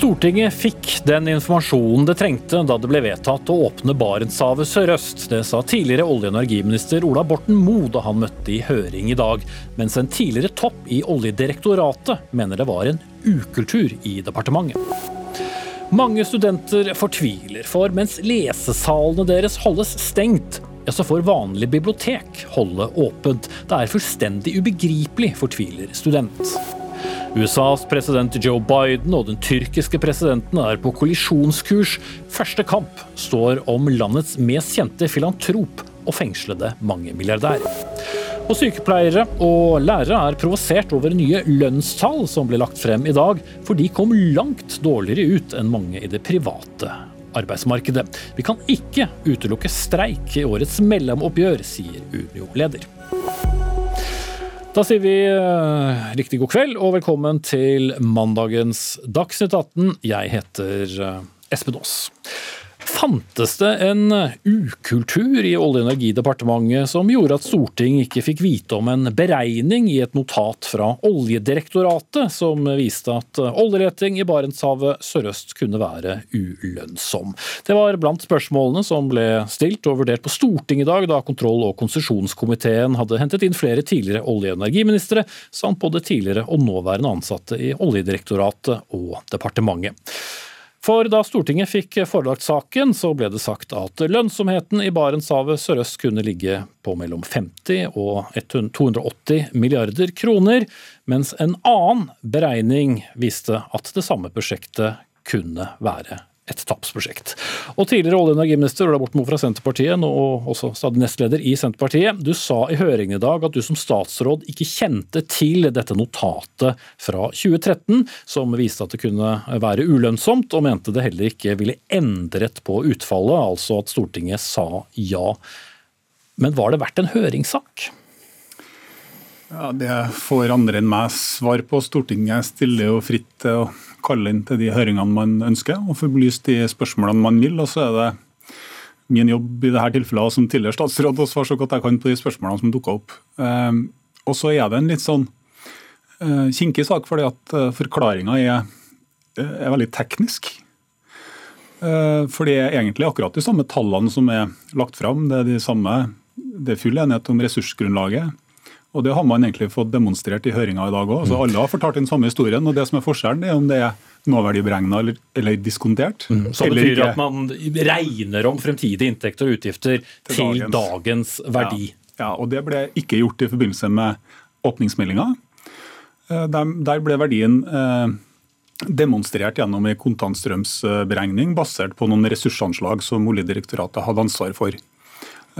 Stortinget fikk den informasjonen det trengte da det ble vedtatt å åpne Barentshavet sørøst. Det sa tidligere olje- og energiminister Ola Borten Moe da han møtte i høring i dag. Mens en tidligere topp i Oljedirektoratet mener det var en ukultur i departementet. Mange studenter fortviler, for mens lesesalene deres holdes stengt, ja, så får vanlig bibliotek holde åpent. Det er fullstendig ubegripelig, fortviler student. USAs president Joe Biden og den tyrkiske presidenten er på kollisjonskurs. Første kamp står om landets mest kjente filantrop og fengslede mangemilliardær. Og sykepleiere og lærere er provosert over nye lønnstall som ble lagt frem i dag, for de kom langt dårligere ut enn mange i det private arbeidsmarkedet. Vi kan ikke utelukke streik i årets mellomoppgjør, sier Unio-leder. Da sier vi uh, riktig god kveld og velkommen til mandagens Dagsnytt 18. Jeg heter uh, Espen Aas fantes det en ukultur i Olje- og energidepartementet som gjorde at Stortinget ikke fikk vite om en beregning i et notat fra Oljedirektoratet som viste at oljeleting i Barentshavet sørøst kunne være ulønnsom. Det var blant spørsmålene som ble stilt og vurdert på Stortinget i dag, da kontroll- og konsesjonskomiteen hadde hentet inn flere tidligere olje- og energiministre, samt både tidligere og nåværende ansatte i Oljedirektoratet og departementet. For da Stortinget fikk forelagt saken, så ble det sagt at lønnsomheten i Barentshavet sørøst kunne ligge på mellom 50 og 280 milliarder kroner, mens en annen beregning viste at det samme prosjektet kunne være et tapsprosjekt. Og Tidligere olje- og energiminister Ola Borten Moe fra Senterpartiet, og også stadig nestleder i Senterpartiet, du sa i høringen i dag at du som statsråd ikke kjente til dette notatet fra 2013 som viste at det kunne være ulønnsomt, og mente det heller ikke ville endret på utfallet, altså at Stortinget sa ja. Men var det verdt en høringssak? Ja, Det får andre enn meg svar på. Stortinget stiller jo fritt til å kalle inn til de høringene man ønsker, og få belyst de spørsmålene man vil. og så er det min jobb i dette tilfellet som tidligere statsråd å svare så godt jeg kan på de spørsmålene som dukker opp. Ehm, og så er det en litt sånn eh, kinkig sak, fordi at eh, forklaringa er, eh, er, veldig teknisk. For det er egentlig akkurat de samme tallene som er lagt fram. Det er, de samme, det er full enighet om ressursgrunnlaget. Og Det har man egentlig fått demonstrert i høringa i dag òg. Altså, alle har fortalt den samme historien. og Det som er forskjellen, er om det er nåverdiberegna eller, eller, diskontert. Mm. Så det betyr at man regner om fremtidige inntekter og utgifter til, til dagens. dagens, verdi? Ja, ja, og det ble ikke gjort i forbindelse med åpningsmeldinga. Eh, der, der ble verdien eh, demonstrert gjennom en kontantstrømsberegning basert på noen ressursanslag som Oljedirektoratet hadde ansvar for.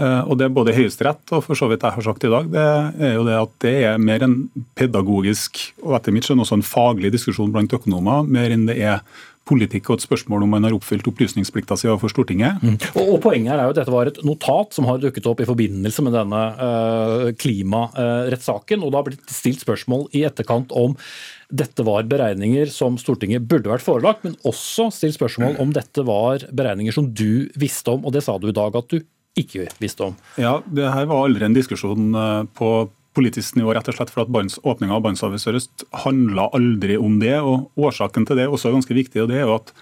Eh, og det er både Høyesterett og for så vidt jeg har sagt i dag, det er jo det at det er mer en pedagogisk og etter mitt skjønn også en faglig diskusjon blant økonomer, mer enn det er politikk og et spørsmål om man har oppfylt opplysningsplikta si overfor Stortinget. Mm. Og, og, Poenget er jo at dette var et notat som har dukket opp i forbindelse med denne uh, klimarettssaken. og Det har blitt stilt spørsmål i etterkant om dette var beregninger som Stortinget burde vært forelagt, men også stilt spørsmål om dette var beregninger som du visste om. og Det sa du i dag at du ikke visste om. Ja, det her var aldri en diskusjon eh, på politisk nivå, rett og slett for at åpninga av Barentshavet sørøst handla aldri om det. og Årsaken til det er også ganske viktig. og det er jo at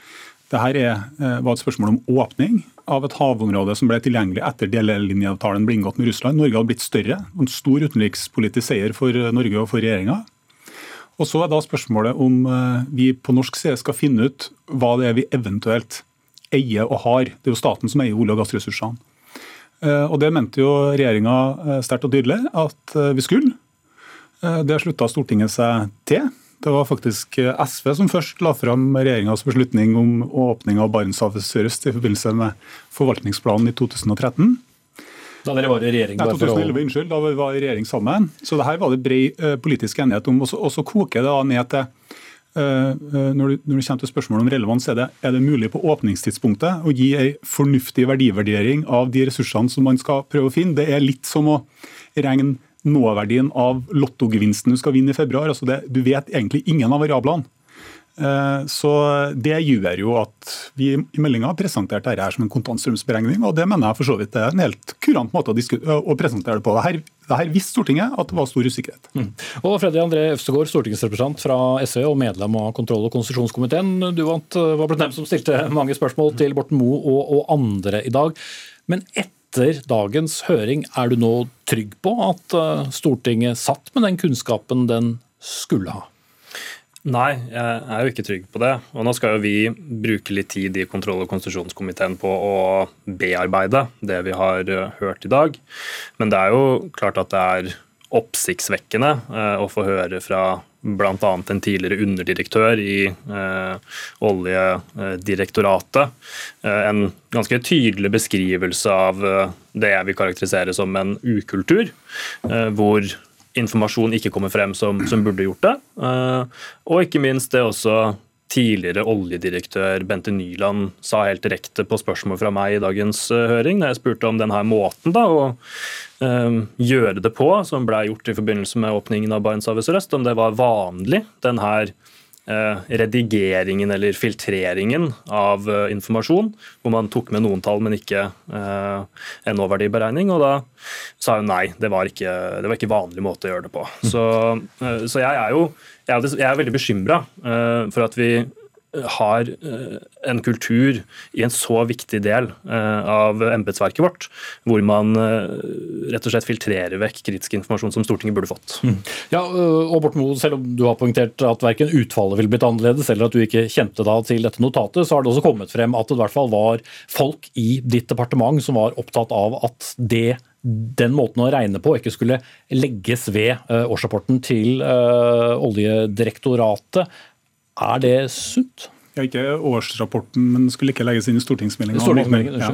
det her er, eh, var et spørsmål om åpning av et havområde som ble tilgjengelig etter delelinjeavtalen ble inngått med Russland. Norge hadde blitt større. En stor utenrikspolitisk seier for Norge og for regjeringa. Og Så er da spørsmålet om eh, vi på norsk side skal finne ut hva det er vi eventuelt eier og har. Det er jo staten som eier olje- og gassressursene. Eh, og Det mente jo regjeringa eh, sterkt og tydelig at eh, vi skulle. Det slutta Stortinget seg til. Det var faktisk SV som først la fram regjeringas beslutning om åpning av Barentshavet sørøst i forbindelse med forvaltningsplanen i 2013. Da dere var i regjering? Nei, 2011, unnskyld. Da vi var i regjering sammen. Så det her var det bred politisk enighet om. Og så koker det da ned til Eh, du, når det, kommer til spørsmålet om relevans, er det, er det mulig på åpningstidspunktet å gi en fornuftig verdivurdering av de ressursene som man skal prøve å finne. Det er litt som å regne nåverdien av lottogevinsten du skal vinne i februar. Altså det, du vet egentlig ingen av variablene. Eh, så Det gjør jo at vi i meldinga har presentert dette her som en kontantstrømsberegning, og det mener jeg for så vidt er en helt kurant måte å, å presentere det på. Her, her visste Stortinget at det var stor usikkerhet. Mm. Og Freddy André Øvstegård, stortingsrepresentant fra SV og medlem av kontroll- og konstitusjonskomiteen. Du vant, var blant dem som stilte mange spørsmål til Borten Moe og, og andre i dag. Men etter dagens høring, er du nå trygg på at eh, Stortinget satt med den kunnskapen den skulle ha? Nei, jeg er jo ikke trygg på det. Og nå skal jo vi bruke litt tid i kontroll- og konstitusjonskomiteen på å bearbeide det vi har eh, hørt i dag. Men det er jo klart at det er oppsiktsvekkende eh, å få høre fra bl.a. en tidligere underdirektør i eh, Oljedirektoratet. En ganske tydelig beskrivelse av det jeg vil karakterisere som en ukultur. Hvor informasjon ikke kommer frem som, som burde gjort det. Eh, og ikke minst det også tidligere oljedirektør Bente Nyland sa helt direkte på spørsmål fra meg i dagens eh, høring, da jeg spurte om denne måten da, å um, gjøre det på, som ble gjort i forbindelse med åpningen av Barentshavet sørøst, om det var vanlig, denne Eh, redigeringen eller filtreringen av eh, informasjon, hvor man tok med noen tall, men ikke eh, en nåverdiberegning. Og da sa hun nei, det var ikke, det var ikke vanlig måte å gjøre det på. Så, så jeg er jo jeg er veldig bekymra for at vi har eh, en kultur i en så viktig del eh, av embetsverket vårt, hvor man eh, rett og slett filtrerer vekk kritisk informasjon som Stortinget burde fått. Mm. Ja, og Borten Moe, Selv om du har poengtert at verken utfallet ville blitt annerledes, eller at du ikke kjente da til dette notatet, så har det også kommet frem at det i hvert fall var folk i ditt departement som var opptatt av at det den måten å regne på ikke skulle legges ved årsrapporten til Oljedirektoratet. Er det sunt? Ja, ikke årsrapporten, men skulle ikke legges inn i stortingsmeldinga. Ja.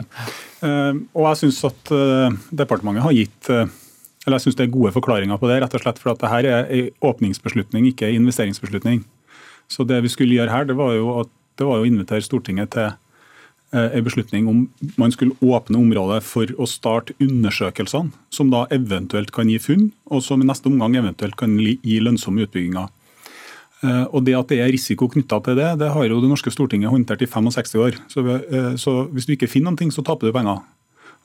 Uh, og jeg syns at uh, departementet har gitt uh, eller jeg synes det er gode forklaringer på det, rett og slett for at dette er en åpningsbeslutning, ikke en investeringsbeslutning. Så det vi skulle gjøre her, det var jo, at, det var jo å invitere Stortinget til en beslutning om man skulle åpne området for å starte undersøkelsene, som da eventuelt kan gi funn, og som i neste omgang eventuelt kan gi lønnsomme utbygginger. Eh, og det At det er risiko knytta til det, det har jo det norske Stortinget håndtert i 65 år. Så, eh, så Hvis du ikke finner noe, så taper du penger.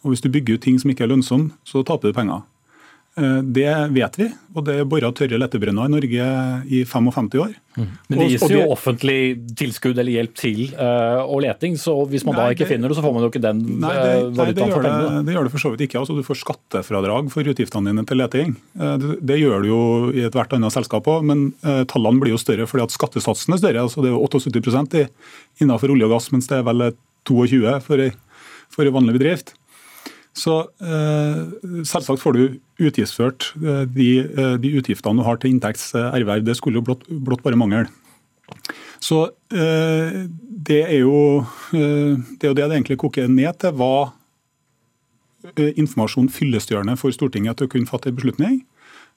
Og Hvis du bygger ut ting som ikke er lønnsomme, så taper du penger. Eh, det vet vi, og det er bora tørre letebrønner i Norge i 55 år. Mm. Men det gis jo offentlig tilskudd eller hjelp til uh, og leting, så hvis man nei, da ikke det, finner det, så får man jo ikke den nei, det, uh, valutaen for pengene. Det, det gjør det for så vidt ikke. altså Du får skattefradrag for utgiftene dine til leting. Uh, det, det, gjør du jo i ethvert annet selskap òg, men tallene blir jo større fordi at skattesatsen er større. altså Det er jo 78 i, innenfor olje og gass, mens det er vel 22 for ei, for ei vanlig bedrift. Så eh, selvsagt får du utgiftsført eh, de, eh, de, utgiftene du har til inntekts erverv. Det skulle jo blott, blott bare mangel. Så det er, jo, det er jo det det egentlig koker ned til. Hva informasjon fyllestgjørende for Stortinget til å kunne fatte en beslutning?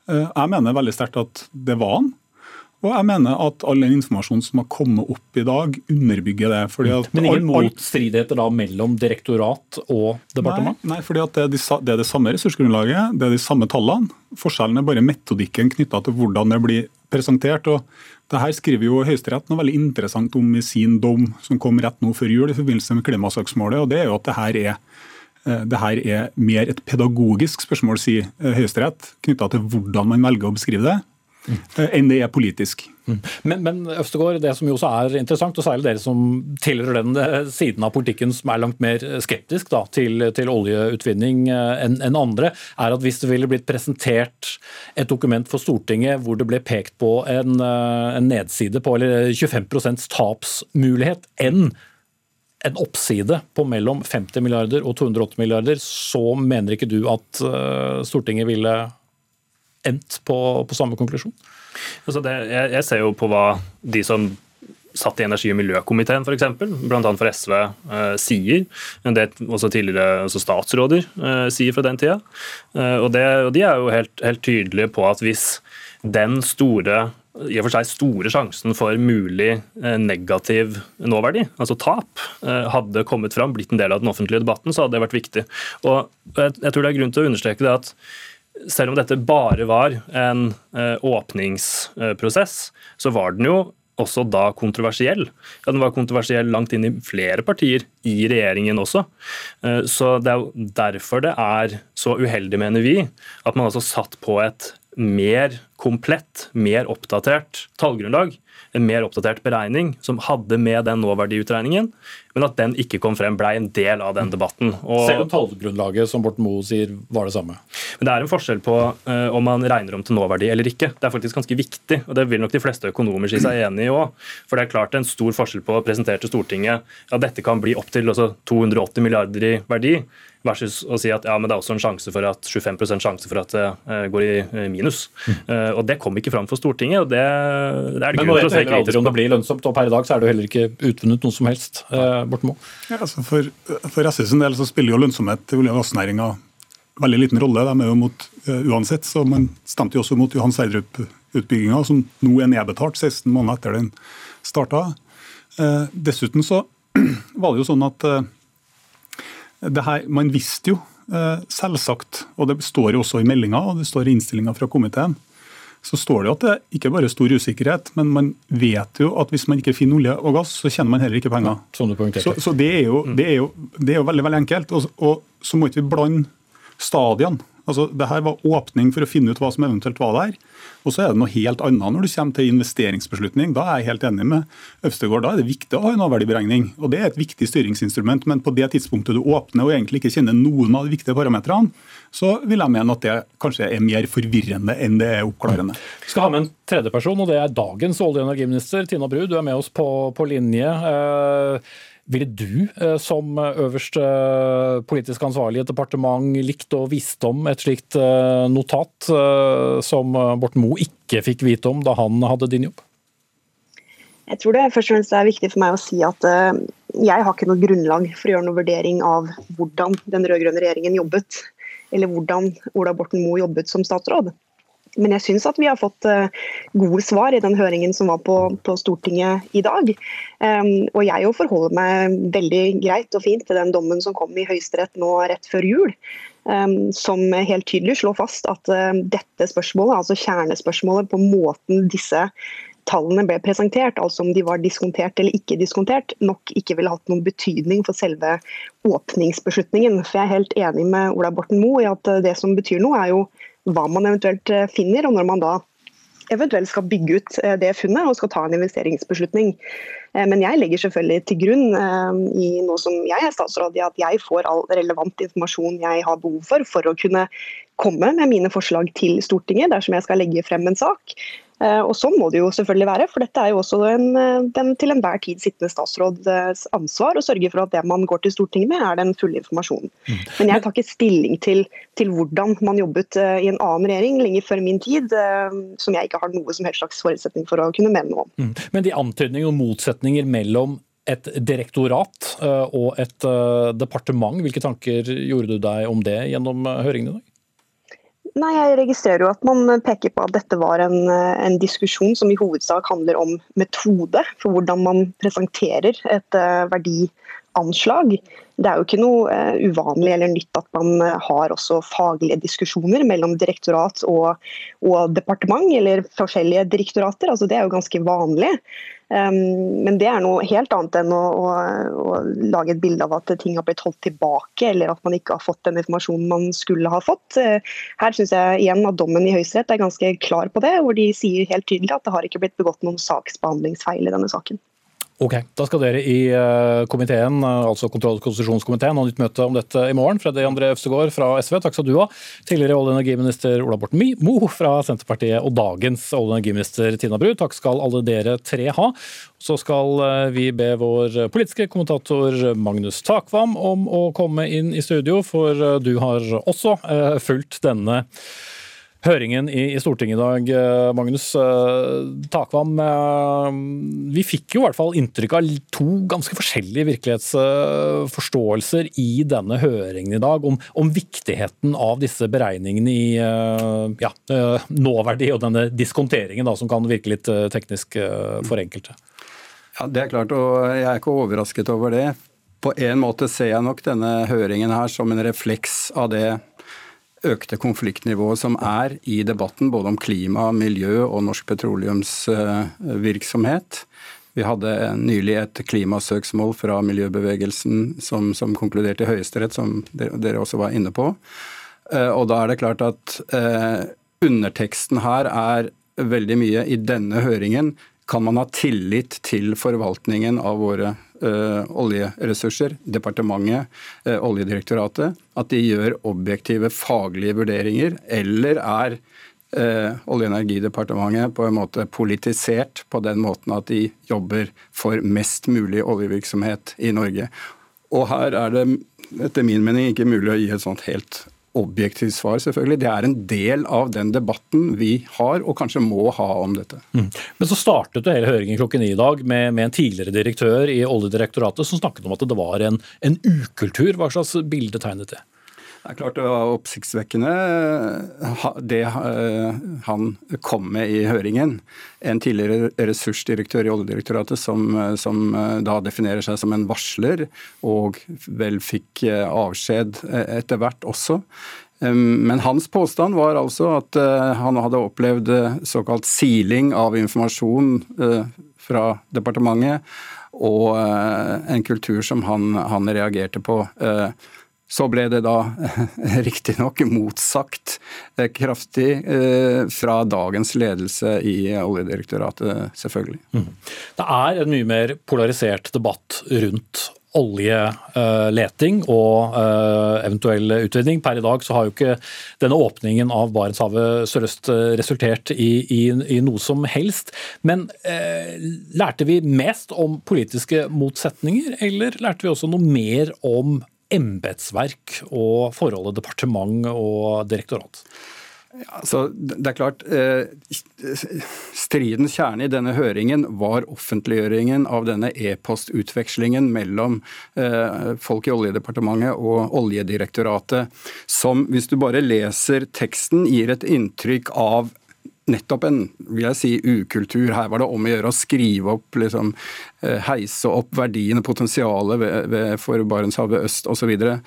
Jeg mener veldig sterkt at det var han. Og jeg mener at all den informasjonen som har kommet opp i dag, underbygger det. Men ingen motstridigheter da mellom direktorat og departement? Nei, nei fordi det er, de, det, er det samme ressursgrunnlaget, det er de samme tallene. Forskjellen er bare metodikken knytta til hvordan det blir presentert. og det her skriver jo Høyesterett noe veldig interessant om i sin dom som kom rett nå før jul i forbindelse med klimasaksmålet. og det er jo at det her er eh, det her er mer et pedagogisk spørsmål, sier Høyesterett, knytta til hvordan man velger å beskrive det, Eh, enn det er politisk. Mm. Men, men Øvstegård, det som jo også er interessant, og særlig dere som tilhører den eh, siden av politikken som er langt mer skeptisk da, til, til, oljeutvinning eh, enn en andre, er at hvis det ville blitt presentert et dokument for Stortinget hvor det ble pekt på en, en nedside på eller 25% tapsmulighet enn en oppside på mellom 50 milliarder og 208 milliarder, så mener ikke du at Stortinget ville endt på, på samme konklusjon? Altså det, jeg, jeg, ser jo på hva de som satt i energi- og miljøkomiteen f.eks., bl.a. for SV, eh, sier. Det også tidligere også statsråder eh, sier fra den tida. Eh, og, det, og, De er jo helt, helt, tydelige på at hvis den store i og for seg store sjansen for mulig eh, negativ nåverdi, altså tap, eh, hadde kommet fram, blitt en del av den offentlige debatten, så hadde det vært viktig. Og jeg tror det er grunn til å understreke det at selv om dette bare var en eh, åpningsprosess, så var den jo også da kontroversiell. Ja, Den var kontroversiell langt inn i flere partier i regjeringen også. Eh, så Det er jo derfor det er så uheldig, mener vi, at man altså satt på et mer komplett, mer oppdatert tallgrunnlag en mer oppdatert beregning som hadde med den nåverdiutregningen, men at den ikke kom frem, blei en del av den debatten. Og, Selv om tallgrunnlaget som Borten Moe sier var det samme? Men Det er en forskjell på uh, om man regner om til nåverdi eller ikke. Det er faktisk ganske viktig, og det vil nok de fleste økonomer si seg enig i òg. For det er klart en stor forskjell på å presentere til Stortinget at ja, dette kan bli opptil 280 milliarder i verdi, versus å si at ja, men det er også en sjanse for at 25% sjanse for at det uh, går i uh, minus. Mm. og Det kom ikke fram for Stortinget. og det, det er det grunn til å se kritisk på. Om det blir lønnsomt, og Per i dag så er det jo heller ikke utvunnet noe som helst. Borten ja, altså for, for SVs del så spiller jo lønnsomhet i olje- og gassnæringa veldig liten rolle. De er jo mot uansett, så Man stemte jo også mot Johan Sverdrup-utbygginga, som nå er nedbetalt 16 måneder etter den starta. dessuten så var det jo sånn at her, man visste jo eh, selvsagt, og det står jo også i meldinga og det står i innstillinga fra komiteen, så står det jo at det ikke bare er stor usikkerhet, men man vet jo at hvis man ikke finner olje og gass, så tjener man heller ikke penger. Så, så det, er jo, det, er jo, det, er jo, veldig veldig enkelt. Og, og så må ikke vi blande stadiene. Altså, det her var åpning for å finne ut hva som eventuelt var der. Og så er det noe helt annet når du kommer til investeringsbeslutning. Da er jeg helt enig med Øvstegård. Da er det viktig å ha en avverdiberegning. Og det er et viktig styringsinstrument. Men på det tidspunktet du åpner og egentlig ikke kjenner noen av de viktige parametrene, så vil jeg mene at det kanskje er mer forvirrende enn det er oppklarende. Vi skal ha med en tredje person, og det er dagens olje- og energiminister Tina Bru. Du er med oss på, på linje. Eh, ville du eh, som øverste eh, politisk ansvarlig i et departement likt og visst om et slikt eh, notat som Borten Moe ikke fikk vite om da han hadde din jobb? Jeg tror det først og fremst er viktig for meg å si at jeg har ikke noe grunnlag for å gjøre noen vurdering av hvordan den rød-grønne regjeringen jobbet, eller hvordan Ola Borten Moe jobbet som statsråd. Men jeg syns at vi har fått uh, gode svar i den høringen som var på, på Stortinget i dag. Um, og jeg jo forholder meg veldig greit og fint til den dommen som kom i Høyesterett nå rett før jul. Um, som helt tydelig slår fast at uh, dette spørsmålet, altså kjernespørsmålet på måten disse tallene ble presentert, altså om de var diskontert eller ikke diskontert, nok ikke ville hatt noen betydning for selve åpningsbeslutningen. For jeg er helt enig med Ola Borten Moe i at uh, det som betyr noe, er jo hva man eventuelt eh, finner, og når man da eventuelt skal bygge ut eh, det funnet og skal ta en investeringsbeslutning. Eh, men jeg legger selvfølgelig til grunn i nå som jeg er statsråd, at jeg får all relevant informasjon jeg har behov for for å kunne komme med mine forslag til Stortinget dersom jeg skal legge frem en sak. Eh, og Sånn må det jo selvfølgelig være, for dette er jo også en, eh, den til enhver tid sittende statsråds ansvar å sørge for at det man går til Stortinget med, er den fulle informasjonen. Mm. Men jeg tar ikke stilling til, til hvordan man jobbet eh, i en annen regjering lenge før min tid, som jeg ikke har noe som helst slags forutsetning for å kunne mene noe om. Mm. Men de antydninger og motsetninger mellom et direktorat og et departement, hvilke tanker gjorde du deg om det gjennom høringen i dag? Nei, Jeg registrerer jo at man peker på at dette var en, en, diskusjon som i hovedsak handler om metode for hvordan man presenterer et uh, verdianslag. Det er jo ikke noe uh, uvanlig eller nytt at man uh, har også faglige diskusjoner mellom direktorat og, og departement, eller forskjellige direktorater. Altså, det er jo ganske vanlig. Um, men det er noe helt annet enn å, å, å, lage et bilde av at ting har blitt holdt tilbake, eller at man ikke har fått den informasjonen man skulle ha fått. Uh, her syns jeg igjen at dommen i Høyesterett er ganske klar på det, hvor de sier helt tydelig at det har ikke blitt begått noen saksbehandlingsfeil i denne saken. Ok, Da skal dere i eh, komiteen, eh, altså kontroll- og konstitusjonskomiteen, ha nytt møte om dette i morgen. Freddy André Øvstegård fra SV, takk skal du ha. Tidligere olje- og energiminister Ola Borten Moe fra Senterpartiet og dagens olje- og energiminister Tina Bru. Takk skal alle dere tre ha. Så skal eh, vi be vår politiske kommentator Magnus Takvam om å komme inn i studio, for du har også fulgt denne høringen i, Stortinget i dag, eh, Magnus eh, Takvam. Eh, vi fikk jo i hvert fall inntrykk av to ganske forskjellige virkelighetsforståelser i denne høringen i dag, om, om viktigheten av disse beregningene i ja, nåverdi og denne diskonteringen da, som kan virke litt teknisk for enkelte. Ja, Det er klart, og jeg er ikke overrasket over det. På en måte ser jeg nok denne høringen her som en refleks av det økte konfliktnivået som er i debatten både om klima, miljø og norsk petroleumsvirksomhet. Vi hadde nylig et klimasøksmål fra miljøbevegelsen som, som konkluderte i Høyesterett, som dere også var inne på. Eh, og da er det klart at eh, underteksten her er veldig mye i denne høringen. Kan man ha tillit til forvaltningen av våre oljeressurser, departementet, uh, Oljedirektoratet, at de gjør objektive faglige vurderinger, eller er uh, Olje- og energidepartementet på en måte politisert på den måten at de jobber for mest mulig oljevirksomhet i Norge. Og her er det etter min mening ikke mulig å gi et sånt helt objektivt svar, selvfølgelig. Det er en del av den debatten vi har, og kanskje må ha om dette. Mm. Men så startet du hele høringen klokken ni i dag med, med, en tidligere direktør i Oljedirektoratet som snakket om at det var en, en ukultur. Hva slags bilde tegnet det? Det er klart det var oppsiktsvekkende det eh, han kom med i høringen. En tidligere ressursdirektør i Oljedirektoratet som, eh, som, eh, da definerer seg som en varsler, og vel fikk avskjed etter hvert også. Men hans påstand var altså at han hadde opplevd såkalt siling av informasjon fra departementet, og en kultur som han, han reagerte på. Så ble det da riktignok motsagt eh, kraftig eh, fra dagens ledelse i Oljedirektoratet, selvfølgelig. Mm. Det er en mye mer polarisert debatt rundt oljeleting og eh, eventuell utvinning. Per i dag så har jo ikke denne åpningen av Barentshavet sørøst resultert i, i, i, noe som helst. Men eh, lærte vi mest om politiske motsetninger, eller lærte vi også noe mer om embetsverk og forholdet departement og direktorat? Altså, det er klart, eh, Stridens kjerne i denne høringen var offentliggjøringen av denne e-postutvekslingen mellom eh, folk i Oljedepartementet og Oljedirektoratet, som hvis du bare leser teksten, gir et inntrykk av nettopp en vil jeg si, ukultur. Her var det om å gjøre å skrive opp, liksom, eh, heise opp verdiene, potensialet ved, ved, for Barentshavet øst osv. Så, videre.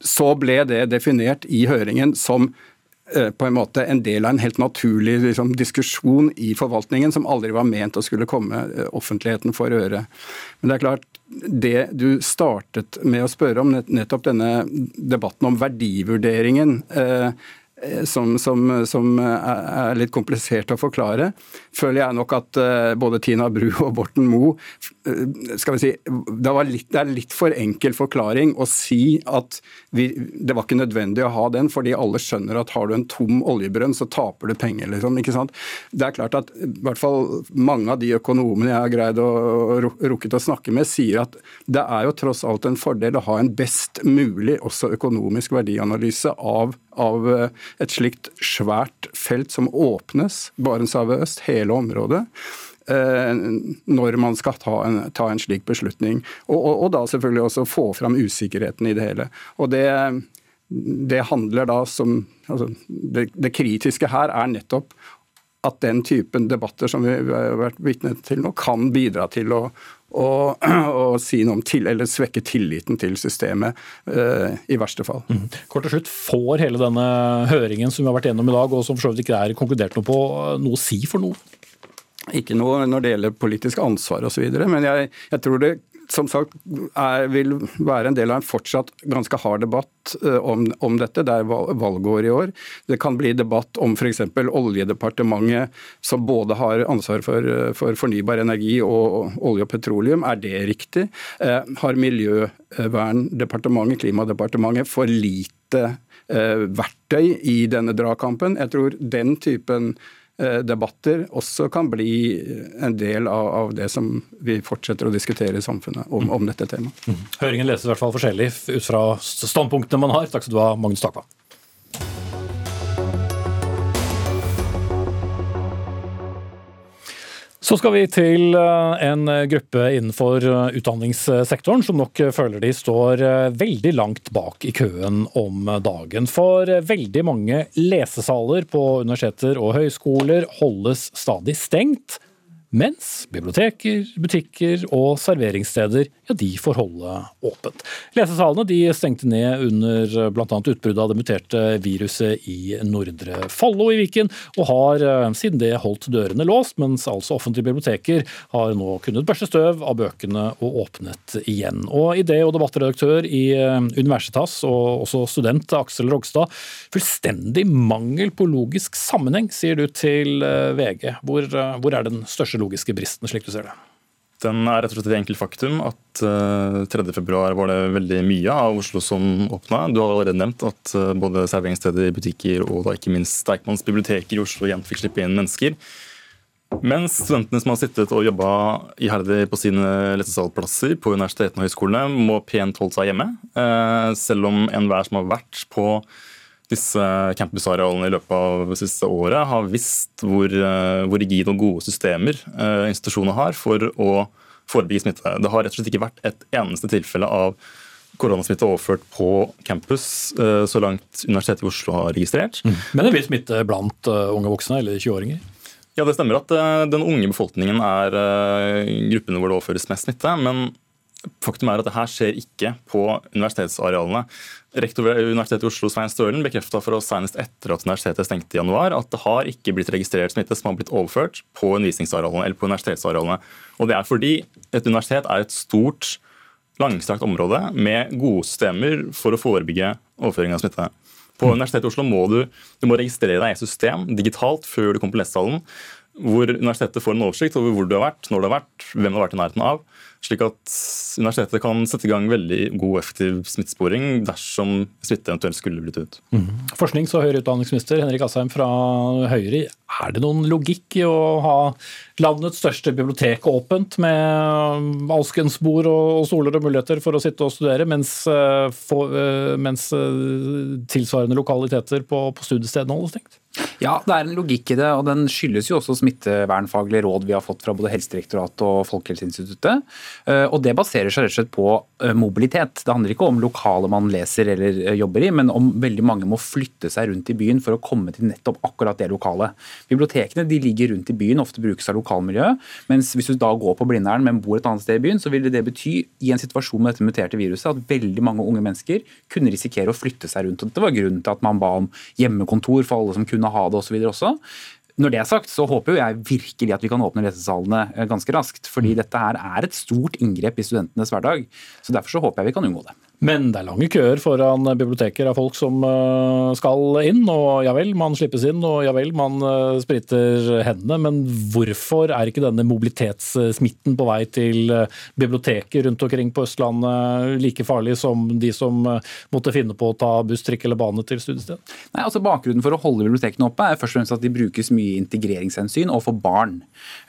så ble det definert i høringen som eh, på en måte en del av en helt naturlig liksom, diskusjon i forvaltningen som aldri var ment å skulle komme eh, offentligheten for øre. Men det er klart, det du startet med å spørre om, nettopp denne debatten om verdivurderingen, Eh, som, som, som, er litt komplisert å forklare, føler jeg nok at eh, både Tina Bru og Borten Moe eh, skal vi si, det, litt, det, er litt for enkel forklaring å si at vi, det var ikke nødvendig å ha den, fordi alle skjønner at har du en tom oljebrønn, så taper du penger. Liksom, ikke sant? Det er klart at i hvert fall mange av de økonomene jeg har greid å rukket å snakke med, sier at det er jo tross alt en fordel å ha en best mulig også økonomisk verdianalyse av av eh, et slikt svært felt som åpnes, Barentshavet øst, hele området eh, når man skal ta en, ta en slik beslutning. Og, og, og, da selvfølgelig også få fram usikkerheten i det hele. Og det, det handler da som altså det, det, kritiske her er nettopp at den typen debatter som vi har vært vitne til nå, kan bidra til å, og, og si noe om til, eller svekke tilliten til systemet, uh, i verste fall. Mm. Kort til slutt, Får hele denne høringen som vi har vært gjennom i dag, og som for så vidt ikke er konkludert noe på, noe å si for noe? Ikke noe når det gjelder politisk ansvar osv., men jeg, jeg, tror det som sagt er, vil være en del av en fortsatt ganske hard debatt uh, om, om, dette. Det er valgår i år. Det kan bli debatt om f.eks. Oljedepartementet, som både har ansvar for, uh, for, fornybar energi og olje og petroleum. Er det riktig? Eh, har Miljøverndepartementet, Klimadepartementet, for lite verktøy i denne dragkampen? Jeg tror den typen Eh, debatter også kan bli en del av, av, det som vi fortsetter å diskutere i samfunnet om, om dette temaet. Mm. Høringen leses i hvert fall forskjellig ut fra standpunktene man har. Takk skal du ha, Magnus Takva. Så skal vi til eh, en gruppe innenfor eh, utdanningssektoren som nok føler de står eh, veldig langt bak i køen om dagen. For veldig mange lesesaler på universiteter og høyskoler holdes stadig stengt. Mens biblioteker, butikker og serveringssteder ja, de får holde åpent. Lesesalene de stengte ned under bl.a. utbruddet av det muterte viruset i Nordre Follo i Viken, og har eh, siden det holdt dørene låst, mens altså offentlige biblioteker har nå kunnet børste støv av bøkene og åpnet igjen. Og idé- og debattredaktør i eh, Universitas og også student Aksel Rogstad, fullstendig mangel på logisk sammenheng, sier du til eh, VG. Hvor, hvor er den største logiske bristen, slik du ser det? Den er rett og slett et enkelt faktum at uh, eh, 3.2 var det veldig mye av Oslo som åpna. Du har allerede nevnt at uh, både serveringssteder, butikker og da ikke minst Deichmans biblioteker i Oslo igjen fikk slippe inn mennesker. Mens studentene som har sittet og jobba iherdig på sine lesesalplasser på universitetene og høyskolene, må pent holde seg hjemme. Uh, selv om enhver som har vært på disse campusarealene i løpet av det siste året har visst hvor, eh, hvor rigide og gode systemer uh, institusjonene har for å forebygge smitte. Det har rett og slett ikke vært et eneste tilfelle av koronasmitte overført på campus uh, så langt Universitetet i Oslo har registrert. Mm. Men det vil smitte blant unge voksne eller 20-åringer? Ja, det stemmer at den unge befolkningen er gruppene hvor det overføres mest smitte. men Faktum er at det her skjer ikke på universitetsarealene. Rektor ved Universitetet i Oslo Svein Stølen bekrefta for oss senest etter at universitetet stengte i januar, at det har ikke blitt registrert smitte som har blitt overført på undervisningsarealene eller på universitetsarealene. Og Det er fordi et universitet er et stort, langstrakt område med gode systemer for å forebygge overføring av smitte. På Universitetet i Oslo må du, du må registrere deg i et system digitalt før du kommer på lesesalen, hvor universitetet får en oversikt over hvor du har vært, når du har vært, hvem du har vært i nærheten av slik at universitetet kan sette i gang veldig god og effektiv smittesporing dersom smitte eventuelt skulle blitt ut. Mm. Forsknings- og høyere utdanningsminister Henrik Asheim fra Høyre, er det noen logikk i å ha landets største bibliotek åpent med alskens bord og stoler og muligheter for å sitte og studere, mens, eh, for, eh, mens eh, tilsvarende lokaliteter på, på studiestedene holdes stengt? Ja, det er en logikk i det, og den skyldes jo også smittevernfaglige råd vi har fått fra både Helsedirektoratet og Folkehelseinstituttet. Eh, og det baserer seg rett og slett på eh, mobilitet. Det handler ikke om lokale man leser eller eh, jobber i, men om veldig mange må flytte seg rundt i byen for å komme til nettopp akkurat det lokale. Bibliotekene de ligger rundt i byen, ofte brukes av lokalmiljøet. Mens hvis du da går på Blindern, men bor et annet sted i byen, så vil det bety i en situasjon med dette muterte viruset at veldig mange unge mennesker kunne risikere å flytte seg rundt. Og det var grunnen til at man ba om hjemmekontor for alle som kunne ha det osv. også. Når det er sagt, så håper jo jeg virkelig at vi kan åpne lesesalene eh, ganske raskt. Fordi dette her er et stort inngrep i studentenes hverdag. Så derfor så håper jeg vi kan unngå det. Men det er lange køer foran biblioteker av folk som eh, skal inn. Og ja vel, man slippes inn, og ja vel, man eh, spriter hendene. Men hvorfor er ikke denne mobilitetssmitten på vei til eh, biblioteker rundt omkring på Østlandet like farlig som de som måtte finne på å ta buss, trikk eller bane til studiested? Nei, altså Bakgrunnen for å holde bibliotekene oppe er først og fremst at de brukes mye integreringshensyn og for barn.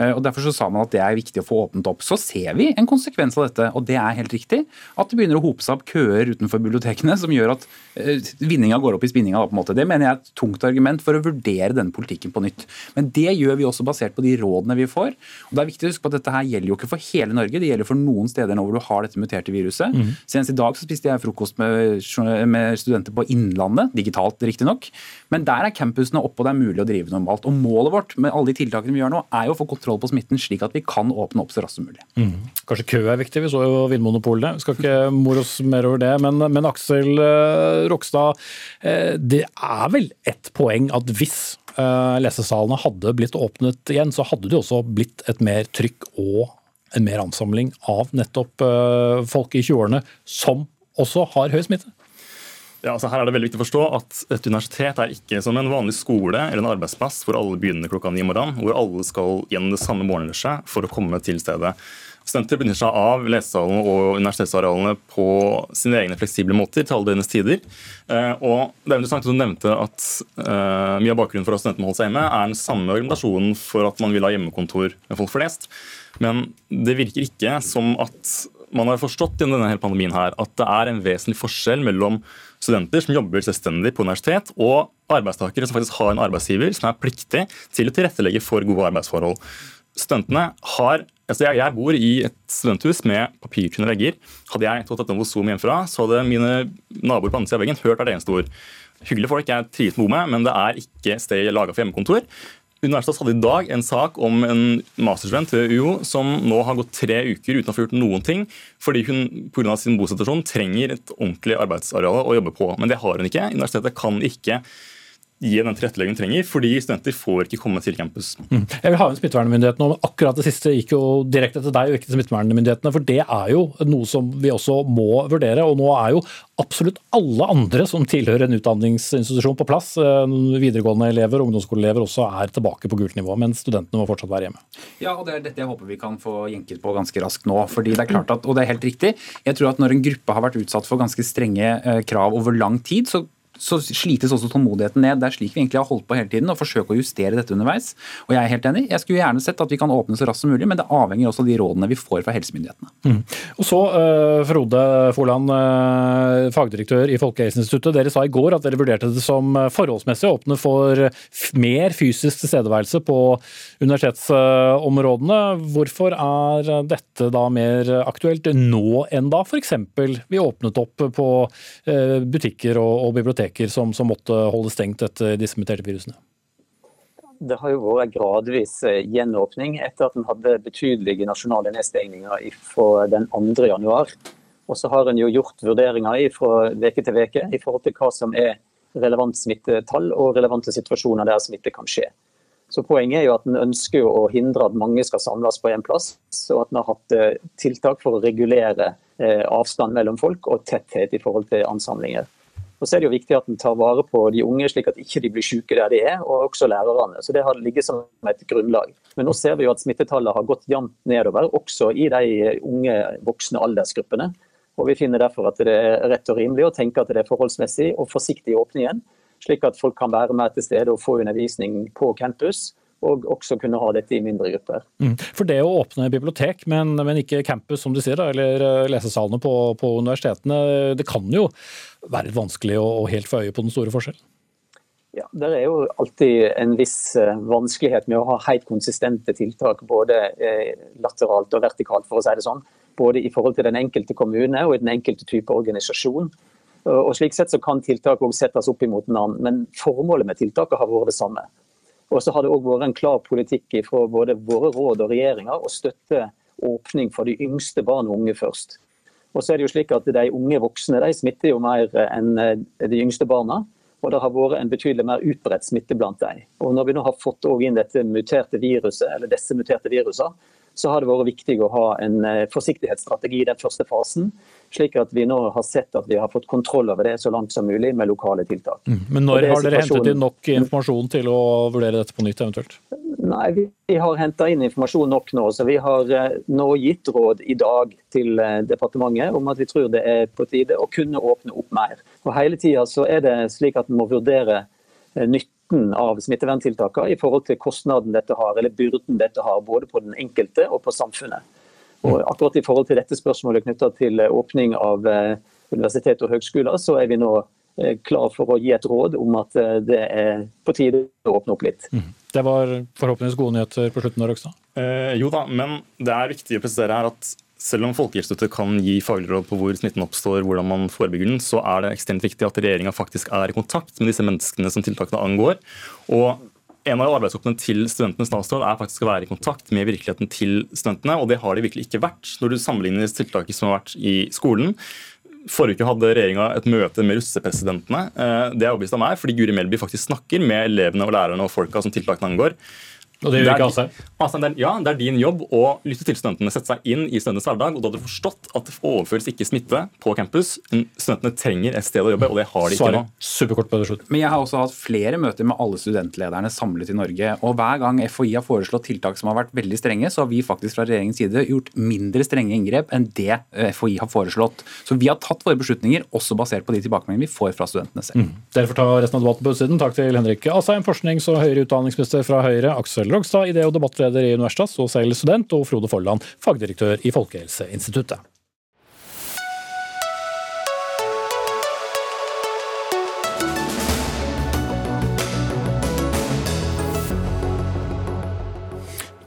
Og Derfor så sa man at det er viktig å få åpnet opp. Så ser vi en konsekvens av dette, og det er helt riktig. At det begynner å hope seg opp køer køer utenfor bibliotekene som gjør at uh, vinninga går opp i spinninga. på en måte. Det mener jeg er et tungt argument for å vurdere denne politikken på nytt. Men det gjør vi også basert på de rådene vi får. Og det er viktig å huske på at Dette her gjelder jo ikke for hele Norge, det gjelder for noen steder nå hvor du har dette muterte viruset. Mm. Senest i dag så spiste jeg frokost med, med studenter på Innlandet, digitalt riktignok. Men der er campusene oppe, og det er mulig å drive normalt. Og Målet vårt med alle de tiltakene vi gjør nå, er jo å få kontroll på smitten, slik at vi kan åpne opp så raskt som mulig. Mm. Kanskje kø er viktig, vi så jo Vinmonopolet. Skal ikke more oss mer over det. Men, men Aksel uh, Rokstad, uh, det er vel et poeng at hvis uh, lesesalene hadde blitt åpnet igjen, så hadde det også blitt et mer trykk og en mer ansamling av nettopp folk i 20-årene som også har høy smitte? Ja, altså her er det veldig viktig å forstå at Et universitet er ikke som en vanlig skole eller en arbeidsplass hvor alle begynner klokka ni om morgenen, hvor alle skal gjennom det samme morgenrushet for å komme til stedet. Studenter benytter seg av lesesalene og universitetsarealene på sine egne fleksible måter til alle døgnets tider. Eh, og det er interessant at du nevnte at uh, Mye av bakgrunnen for at studentene må holde seg hjemme, er den samme argumentasjonen for at man vil ha hjemmekontor med folk flest. Men det virker ikke som at man har forstått i denne pandemien her, at det er en vesentlig forskjell mellom studenter som jobber selvstendig på universitet, og arbeidstakere som faktisk har en arbeidsgiver som er pliktig til å tilrettelegge for gode arbeidsforhold. Studentene har altså jeg, jeg, bor i et studenthus med papirtynne vegger. Hadde jeg tatt et Zoom hjemmefra, så hadde mine naboer på andre siden av veggen hørt hvert eneste ord. Hyggelige folk jeg trives med å bo med, men det er ikke sted laga for hjemmekontor. Universitetet hadde i dag en sak om en masterstudent ved UiO som nå har gått tre uker uten å få gjort noen ting, fordi hun pga. sin bosituasjon trenger et ordentlig arbeidsareal å jobbe på. Men det har hun ikke. Universitetet kan ikke gi den tilretteleggingen de trenger, fordi studenter får ikke komme til campus. Mm. Jeg vil ha inn smittevernmyndighetene, og akkurat det siste gikk jo direkte til deg og ikke til smittevernmyndighetene. For det er jo noe som vi også må vurdere. Og nå er jo absolutt alle andre som tilhører en utdanningsinstitusjon på plass. Eh, videregående elever og ungdomsskoleelever også er tilbake på gult nivå, men studentene må fortsatt være hjemme. Ja, og det er dette jeg håper vi kan få jenket på ganske raskt nå. fordi det er klart at, Og det er helt riktig. Jeg tror at når en gruppe har vært utsatt for ganske strenge eh, krav over lang tid, så så slites også tålmodigheten ned. Det er slik vi egentlig har holdt på hele tiden, og forsøke å justere dette underveis. Og jeg er helt enig. Jeg skulle gjerne sett at vi kan åpne så raskt som mulig, men det avhenger også av de rådene vi får fra helsemyndighetene. Mm. Og så, uh, Frode Forland, uh, fagdirektør i Folkehelseinstituttet. Dere sa i går at dere vurderte det som forholdsmessig å åpne for mer fysisk tilstedeværelse på universitetsområdene. Hvorfor er dette da mer aktuelt nå enn da f.eks. vi åpnet opp på uh, butikker og, og bibliotek? Biblioteker som, som måtte holde stengt etter disse muterte virusene? Det har jo vært gradvis eh, gjenåpning etter at en hadde betydelige nasjonale nedstengninger fra den 2. januar. Og så har en jo gjort vurderinger fra uke til uke i forhold til hva som er relevant smittetall og relevante situasjoner der smitte kan skje. Så Poenget er jo at en ønsker å hindre at mange skal samles på én plass, og at en har hatt eh, tiltak for å regulere eh, avstand mellom folk og tetthet i forhold til ansamlinger. Og så er det jo viktig at en tar vare på de unge, slik at ikke de blir syke der de er, og også lærerne. Så Det har ligget som et grunnlag. Men nå ser vi jo at smittetallet har gått jevnt nedover, også i de unge voksne aldersgruppene. Og Vi finner derfor at det er rett og rimelig å tenke at det er forholdsmessig og forsiktig å åpne igjen, slik at folk kan være med til stede og få undervisning på campus og også kunne ha dette i mindre grupper. Mm. For det å åpne bibliotek, men, men ikke campus som du sier, eller eh, lesesalene på, på, universitetene, det kan jo være vanskelig å, helt få øye på den store forskjellen? Ja, Det er jo alltid en viss eh, vanskelighet med å ha helt konsistente tiltak, både eh, lateralt og vertikalt, for å si det sånn. Både i forhold til den enkelte kommune og i den enkelte type organisasjon. Og Slik sett så kan tiltak også settes opp imot hverandre, men formålet med tiltaket har vært det samme. Og så har det òg vært en klar politikk fra både våre råd og regjeringer å støtte åpning for de yngste barn og unge først. Og så er det jo slik at De unge voksne de smitter jo mer enn eh, de yngste barna. Og det har vært en betydelig mer utbredt smitte blant dem. Og Når vi nå har fått inn dette muterte viruset, eller disse muterte virusene, så har det vært viktig å ha en eh, forsiktighetsstrategi i den første fasen. Slik at vi nå har sett at vi har fått kontroll over det så langt som mulig med lokale tiltak. Mm. Men når har dere hentet inn nok informasjon til å vurdere dette på nytt eventuelt? Nei, Vi har henta inn informasjon nok nå. så Vi har eh, nå gitt råd i dag til eh, departementet om at vi tror det er på tide å kunne åpne opp mer. Og Hele tida er det slik at vi må vurdere nytt nytten av smitteverntiltakene i forhold til kostnaden dette har, eller byrden dette har, både på den enkelte og på samfunnet. Og akkurat I forhold til dette spørsmålet knytta til eh, åpning av eh, universitet og høgskoler, så er vi nå eh, klar for å gi et råd om at det er på tide å åpne opp litt. Mm. Det var forhåpentligvis gode nyheter på slutten, Røgstad? Eh, jo da, men det er viktig å presisere her at selv om Folkehelseinstituttet kan gi faglige råd på hvor smitten oppstår, hvordan man forebygger den, så er det ekstremt viktig at regjeringa faktisk er i kontakt med disse menneskene som tiltakene angår. Og en av arbeidsoppgavene til studentenes statsråd er faktisk å være i kontakt med virkeligheten til studentene, og det har de virkelig ikke vært når du sammenligner tiltaket som har vært i skolen. Forrige uke hadde regjeringa et møte med russepresidentene. Eh, det er overbevist av meg, fordi Guri Melby faktisk snakker med elevene og lærerne og folka som tiltakene angår. Og det gjør ikke Asheim? Altså, ja, det er din jobb å lytte til studentene, sette seg inn i studentenes hverdag. og Da hadde du forstått at det overføres ikke smitte på campus. Studentene trenger et sted å jobbe, og det har de ikke nå. Superkort på det slutt. Men jeg har også hatt flere møter med alle studentlederne samlet i Norge. og Hver gang FHI har foreslått tiltak som har vært veldig strenge, så har vi faktisk fra regjeringens side gjort mindre strenge inngrep enn det eh, FHI har foreslått. Så vi har tatt våre beslutninger også basert på de tilbakemeldingene vi får fra studentene selv. Mm. Dere får ta resten av debatten på utsiden. Takk til Henrik Asheim, forsknings- og høyere utdanningsminister fra Høyre, Aksel Rogstad, idé- og debattleder i Universitas og selv student, og Frode Forland, fagdirektør i Folkehelseinstituttet.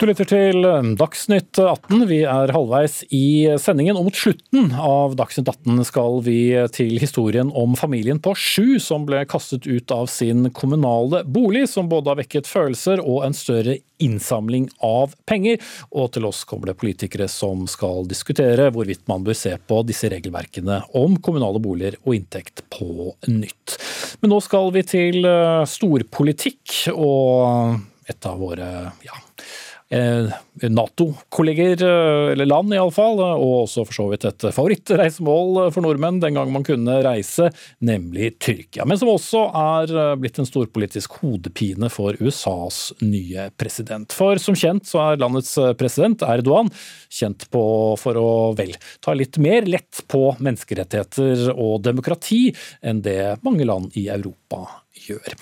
Du lytter til Dagsnytt 18. Vi er halvveis i sendingen, og mot slutten av Dagsnytt 18 skal vi til historien om familien på sju som ble kastet ut av sin kommunale bolig, som både har vekket følelser og en større innsamling av penger. Og til oss kommer det politikere som skal diskutere hvorvidt man bør se på disse regelverkene om kommunale boliger og inntekt på nytt. Men nå skal vi til storpolitikk og et av våre ja, Eh, Nato-kolleger, eh, eller land iallfall, og også for så vidt et favorittreisemål for nordmenn den gang man kunne reise, nemlig Tyrkia. Men som også er eh, blitt en storpolitisk hodepine for USAs nye president. For som kjent så er landets president Erdogan kjent på for å vel ta litt mer lett på menneskerettigheter og demokrati enn det mange land i Europa gjør.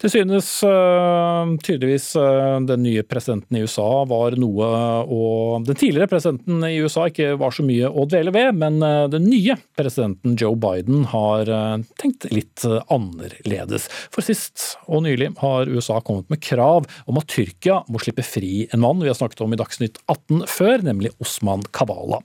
Det synes uh, tydeligvis uh, den nye presidenten i USA var noe og Den tidligere presidenten i USA ikke var så mye å dvele ved, men uh, den nye presidenten Joe Biden har tenkt litt annerledes. For sist og nylig har USA kommet med krav om at Tyrkia må slippe fri en mann vi har snakket om i Dagsnytt 18 før, nemlig Osman Kavala.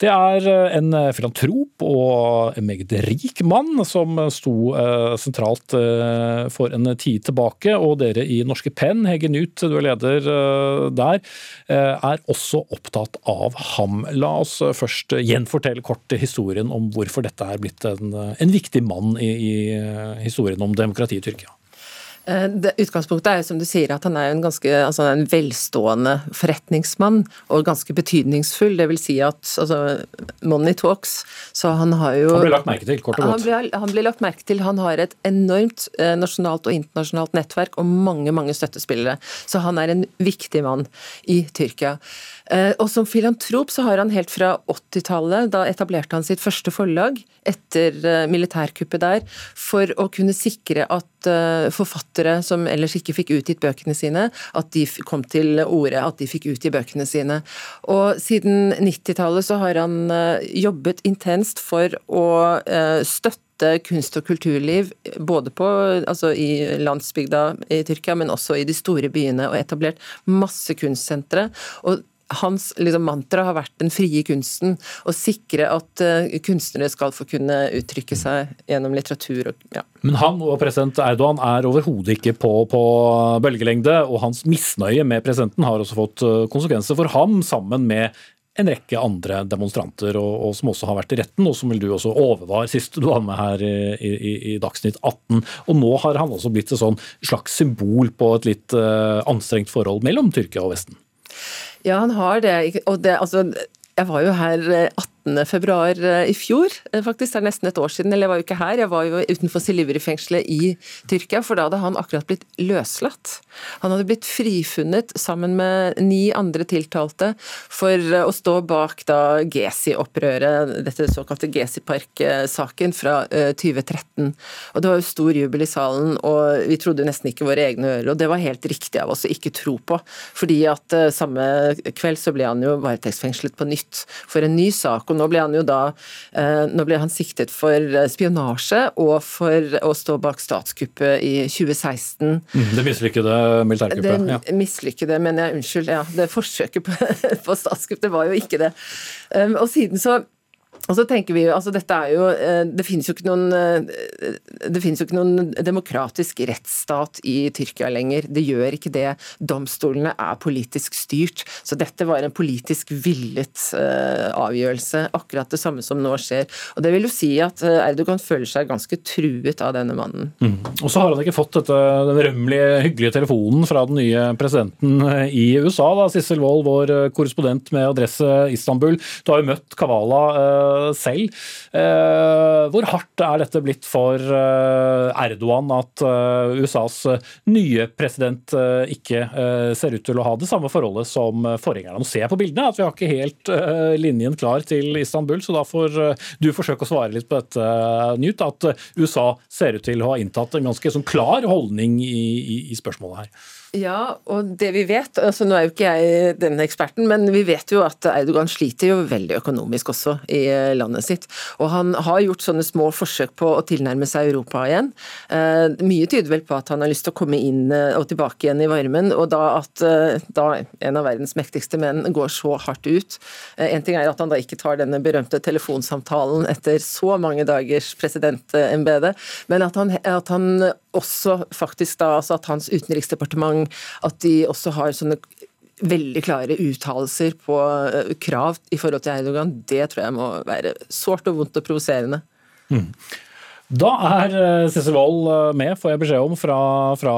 Det er en filantrop og en meget rik mann som sto sentralt Eh, for en tid tilbake. Og dere i Norske Penn, Hege Nut, du er leder eh, der, eh, er også opptatt av ham. La oss først gjenfortelle kort historien om hvorfor dette er blitt en, en viktig mann i, i historien om demokratiet i Tyrkia. Eh, det, utgangspunktet er jo som du sier at han er en ganske altså en velstående forretningsmann og ganske betydningsfull. Det vil si at altså, money talks. Så han har jo Han blir lagt merke til, kort og godt. Han blir, han blir lagt merke til. Han har et enormt eh, nasjonalt og internasjonalt nettverk og mange, mange støttespillere. Så han er en viktig mann i Tyrkia. Eh, og som filantrop så har han helt fra 80-tallet, da etablerte han sitt første forlag etter eh, militærkuppet der, for å kunne sikre at eh, forfattere som ellers ikke fikk utgitt bøkene sine, at de kom til orde, at de fikk utgi bøkene sine. Og siden 90-tallet så har han jobbet intenst for å støtte kunst- og kulturliv både på, altså i landsbygda i Tyrkia, men også i de store byene, og etablert masse kunstsentre. Og hans liksom, mantra har vært den frie kunsten. Å sikre at uh, kunstnere skal få kunne uttrykke seg gjennom litteratur. Og, ja. Men han og president Erdogan er overhodet ikke på, på, bølgelengde, og hans misnøye med presidenten har også fått eh, konsekvenser for ham, sammen med en rekke andre demonstranter, og, og, som også har vært i retten, og som vil du også overvar sist du var med her i, i, i, Dagsnytt 18. Og nå har han også blitt et sånn slags symbol på et litt uh, anstrengt forhold mellom Tyrkia og Vesten. Ja, han har det. Og det, altså, jeg var jo her 18 februar eh, i fjor, eh, faktisk. Det er nesten et år siden. Eller jeg var jo ikke her, jeg var jo utenfor Silivri-fengselet i Tyrkia, for da hadde han akkurat blitt løslatt. Han hadde blitt frifunnet sammen med ni andre tiltalte for eh, å stå bak da Gezi-opprøret, dette såkalte Gezi-park-saken fra 2013. Og det var jo stor jubel i salen, og vi trodde nesten ikke våre egne ører. Og det var helt riktig av oss å ikke tro på, fordi at samme kveld så ble han jo varetektsfengslet på nytt for en ny sak og nå ble han jo da eh, nå ble han siktet for eh, spionasje og for å stå bak statskuppet i 2016. Mm, det mislykkede militærkuppet? Det ja. mislykkede, mener jeg. Unnskyld. Ja, det forsøket på, på statskupp, det var jo ikke det. Um, og siden så og så tenker vi jo, altså dette er jo, eh, Det finnes jo ikke noen eh, det finnes jo ikke noen demokratisk rettsstat i Tyrkia lenger. Det gjør ikke det. Domstolene er politisk styrt. Så dette var en politisk villet eh, avgjørelse. Akkurat det samme som nå skjer. Og Det vil jo si at Erdogan føler seg ganske truet av denne mannen. Mm. Og så har han ikke fått dette, den rømmelige, hyggelige telefonen fra den nye presidenten i USA. da, Sissel Wold, vår korrespondent med adresse Istanbul. Du har jo møtt Kavala selv. Eh, hvor hardt er dette blitt for eh, Erdogan at eh, USAs nye president ikke ser ut til å ha det samme forholdet som forgjengerne? Nå ser jeg på bildene at vi har ikke helt linjen klar til Istanbul, så da får du forsøke å svare litt på dette, Newt. At USA ser ut til å ha inntatt en ganske sånn klar holdning i, i, i spørsmålet her. Ja, og det vi vet altså Nå er jo ikke jeg denne eksperten, men vi vet jo at Erdogan sliter jo veldig økonomisk også i landet sitt. Og han har gjort sånne små forsøk på å tilnærme seg Europa igjen. Eh, mye tyder vel på at han har lyst til å komme inn eh, og tilbake igjen i varmen, og da at da en av verdens mektigste menn går så hardt ut. En ting er at han da ikke tar denne berømte telefonsamtalen etter så mange dagers presidentembete, men at han, at han også faktisk da, altså at hans utenriksdepartement at de også har sånne veldig klare uttalelser på eh, krav i forhold til Erdogan, det tror jeg må være sårt og vondt og provoserende. Mm. Da er Sissel eh, Wold eh, med, får jeg beskjed om, fra, fra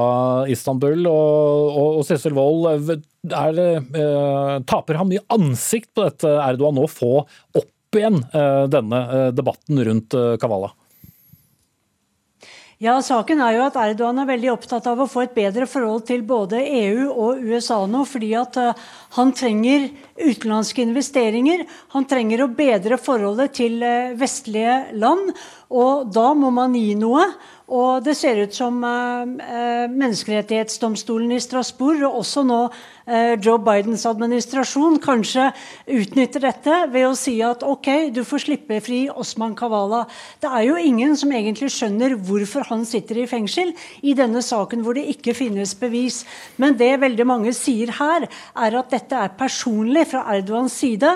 Istanbul. Og, og, Sissel Wold, eh, taper han mye ansikt på dette Erdogan nå få opp igjen eh, denne debatten rundt Kavala? Ja, Saken er jo at Erdogan er veldig opptatt av å få et bedre forhold til både EU og USA nå, fordi at uh, han trenger utenlandske investeringer. Han trenger å bedre forholdet til uh, vestlige land, og da må man gi noe. Og det ser ut som uh, Menneskerettighetsdomstolen i Strasbourg, og også nå Eh, Joe Bidens administrasjon kanskje utnytter dette ved å si at ok, du får slippe fri Osman Kavala. Det er jo ingen som egentlig skjønner hvorfor han sitter i fengsel i denne saken hvor det ikke finnes bevis. Men det veldig mange sier her, er at dette er personlig fra Erdogans side.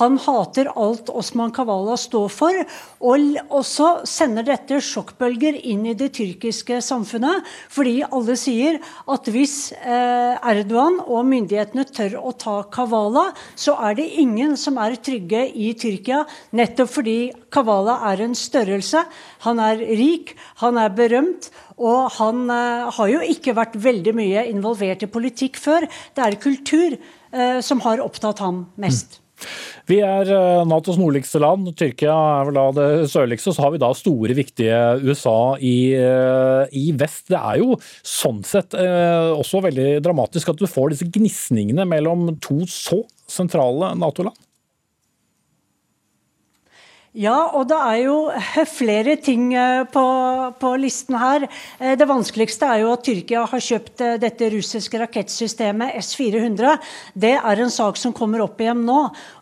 Han hater alt Osman Kavala står for, og også sender dette sjokkbølger inn i det tyrkiske samfunnet. Fordi alle sier at hvis eh, Erdogan og myndighetene tør å ta Kavala, så er det ingen som er trygge i Tyrkia. Nettopp fordi Kavala er en størrelse. Han er rik, han er berømt. Og han uh, har jo ikke vært veldig mye involvert i politikk før. Det er kultur uh, som har opptatt ham mest. Vi er eh, Natos nordligste land, Tyrkia er vel da det sørligste. Så har vi da store, viktige USA i, eh, i, vest. Det er jo sånn sett eh, også veldig dramatisk at du får disse gnisningene mellom to så sentrale Nato-land. Ja, og det er jo flere ting eh, på, på, listen her. Eh, det vanskeligste er jo at Tyrkia har kjøpt eh, dette russiske rakettsystemet S-400. Det er en sak som kommer opp igjen nå.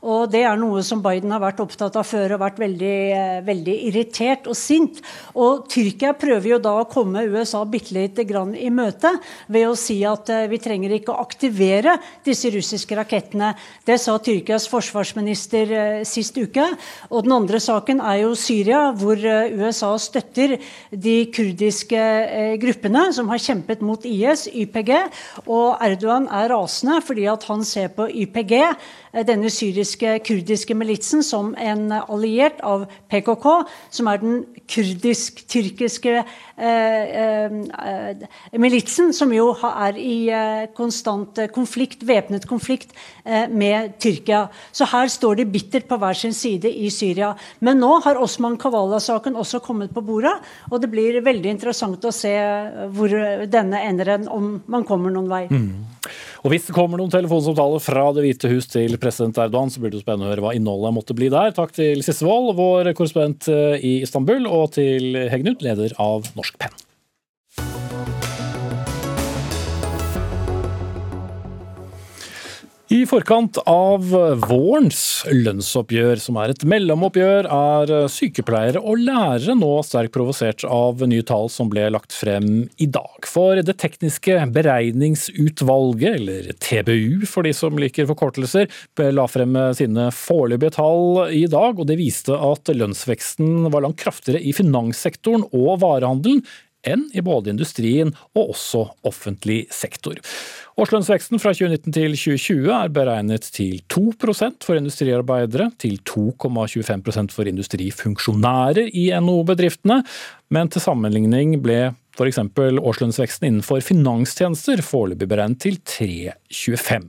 Og det er noe som Biden har vært opptatt av før og vært veldig, veldig irritert og sint. Og Tyrkia prøver jo da å komme USA bitte lite grann i møte ved å si at vi trenger ikke å aktivere disse russiske rakettene. Det sa Tyrkias forsvarsminister sist uke. Og den andre saken er jo Syria, hvor eh, USA støtter de kurdiske eh, gruppene som har kjempet mot IS, YPG. Og Erdogan er rasende fordi at han ser på YPG Eh, denne syriske kurdiske militsen som en alliert av PKK, som er den kurdisk-tyrkiske militsen, som jo er i eh, konstant konflikt, væpnet konflikt eh, med Tyrkia. Så her står de bittert på hver sin side i Syria. Men nå har Osman Kavala-saken også kommet på bordet, og det blir veldig interessant å se hvor denne ender, om man kommer noen vei. Mm. Og Hvis det kommer noen telefonsamtaler fra Det hvite hus til president Erdogan, så blir det spennende å høre hva innholdet måtte bli der. Takk til Sissevold, vår korrespondent eh, i Istanbul, og til Hegnud, leder av Norsk Penn. I forkant av vårens lønnsoppgjør, som er et mellomoppgjør, er sykepleiere og lærere nå sterkt provosert av nye tall som ble lagt frem i dag. For Det tekniske beregningsutvalget, eller TBU for de som liker forkortelser, la frem sine foreløpige tall i dag, og det viste at lønnsveksten var langt kraftigere i finanssektoren og varehandelen enn i både industrien og også offentlig sektor. Årslønnsveksten fra 2019 til 2020 er beregnet til 2% for industriarbeidere, til 2,25% for industrifunksjonærer i NHO-bedriftene, men til sammenligning ble f.eks. årslønnsveksten innenfor finanstjenester foreløpig beregnet til 3,25.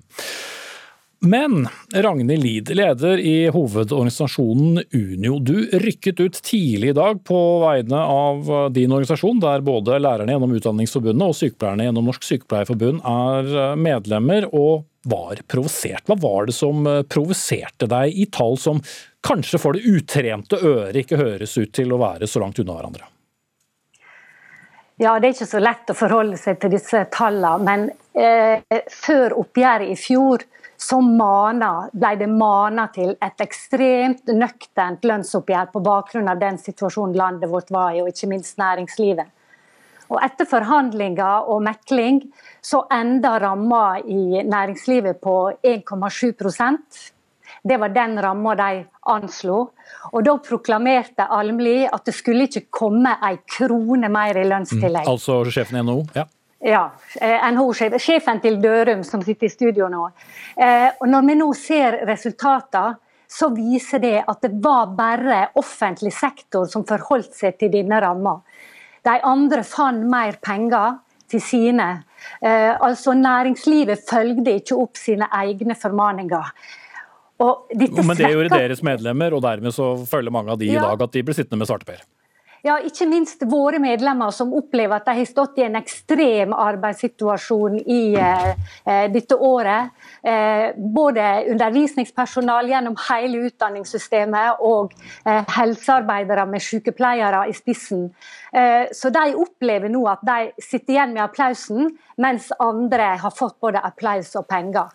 Men Ragnhild Lid, leder i hovedorganisasjonen Unio. Du rykket ut tidlig i dag på vegne av din organisasjon, der både lærerne gjennom Utdanningsforbundet og sykepleierne gjennom Norsk Sykepleierforbund er medlemmer, og var provosert. Hva var det som provoserte deg i tall som kanskje for det utrente øret ikke høres ut til å være så langt unna hverandre? Ja, Det er ikke så lett å forholde seg til disse tallene. Men eh, før oppgjøret i fjor så mana, ble det mana til et ekstremt nøkternt lønnsoppgjør på bakgrunn av den situasjonen landet vårt var i, og ikke minst næringslivet. Og Etter forhandlinger og mekling så enda ramma i næringslivet på 1,7% Det var den ramma de anslo. Og Da proklamerte Almli at det skulle ikke komme ei krone mer i lønnstillegg. Mm, altså sjefen i NHO? Ja. Ja, NHO-sjef, sjefen til Dørum som sitter i studio nå. Eh, og Når vi nå ser resultatene, så viser det at det var bare offentlig sektor som forholdt seg til denne ramma. De andre fant mer penger til sine. Eh, altså Næringslivet følgde ikke opp sine egne formaninger. Men det gjorde deres medlemmer, og dermed så føler mange av de i dag at de blir sittende med svarteper. Ja, ikke minst våre medlemmer som opplever at de har stått i en ekstrem arbeidssituasjon i eh, eh, dette året. Eh, både undervisningspersonal gjennom hele utdanningssystemet og eh, helsearbeidere med sykepleiere i spissen. Eh, så de opplever nå at de sitter igjen med applausen, mens andre har fått både applaus og penger.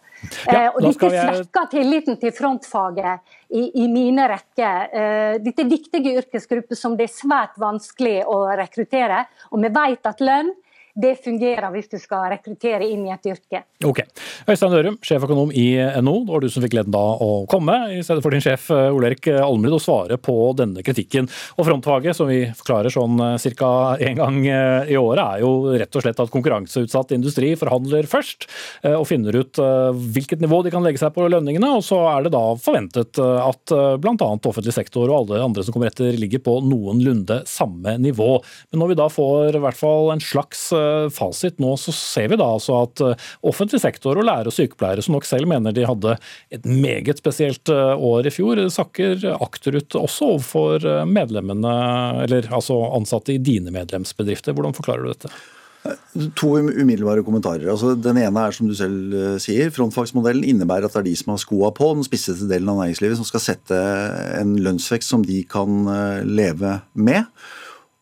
Ja, eh, og Dette jeg... svekker tilliten til frontfaget i, i mine rekker. Uh, dette er viktige yrkesgrupper som det er svært vanskelig å rekruttere. Og vi vet at lønn det fungerer hvis du skal rekruttere inn i et yrke. Ok. Øystein Dørum, sjeføkonom i NHO. Det var du som fikk gleden av å komme, i stedet for din sjef eh, Ole Erik Almrid, og svare på denne kritikken. Og frontfaget, som vi forklarer sånn eh, ca. én gang eh, i året, er jo rett og slett at konkurranseutsatt industri forhandler først, og finner ut hvilket nivå de kan legge seg på lønningene. Og så er det da forventet at bl.a. offentlig sektor og alle andre som kommer etter, ligger på noenlunde samme nivå. Men når vi da får i hvert fall en slags fasit nå, så ser vi da altså at eh, offentlig sektor og lærere og sykepleiere, som nok selv mener de hadde et meget spesielt eh, år i fjor, sakker akterut også overfor medlemmene, eller altså ansatte i dine medlemsbedrifter. Hvordan forklarer du dette? To umiddelbare kommentarer. Altså, den ene er som du selv sier, Frontfagsmodellen innebærer at det er de som har skoa på, den spisseste delen av næringslivet, som skal sette en lønnsvekst som de kan leve med.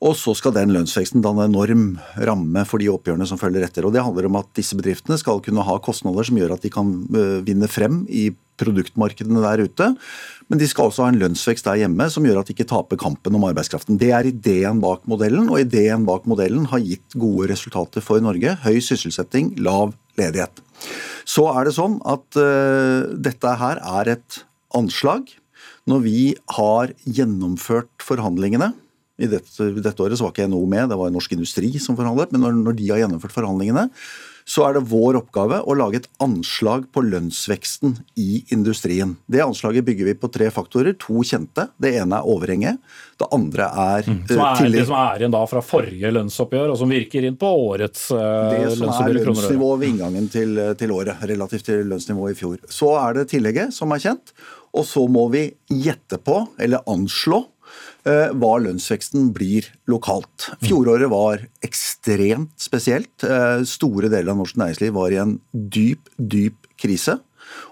Og så skal den lønnsveksten danne enorm ramme for de oppgjørene som følger etter. Og Det handler om at disse bedriftene skal kunne ha kostnader som gjør at de kan øh, vinne frem i produktmarkedene der ute. Men de skal også ha en lønnsvekst der hjemme som gjør at de ikke taper kampen om arbeidskraften. Det er ideen bak modellen, og ideen bak modellen har gitt gode resultater for Norge. Høy sysselsetting, lav ledighet. Så er det sånn at uh, dette her er et anslag. Når vi har gjennomført forhandlingene, i dette, dette, året så var ikke NHO med, det var Norsk Industri som forhandlet. Men når, når, de har gjennomført forhandlingene, så er det vår oppgave å lage et anslag på lønnsveksten i industrien. Det anslaget bygger vi på tre faktorer. To kjente. Det ene er overhenget. Det andre er mm. Som er tillit. det som er igjen da fra forrige lønnsoppgjør, og som virker inn på årets uh, Det som er lønnsnivået ved inngangen til, til året, relativt til lønnsnivået i fjor. Så er det tillegget, som er kjent. Og så må vi gjette på, eller anslå, Eh, hva lønnsveksten blir lokalt. Fjoråret var ekstremt spesielt. Eh, store deler av norsk næringsliv var i en dyp, dyp krise.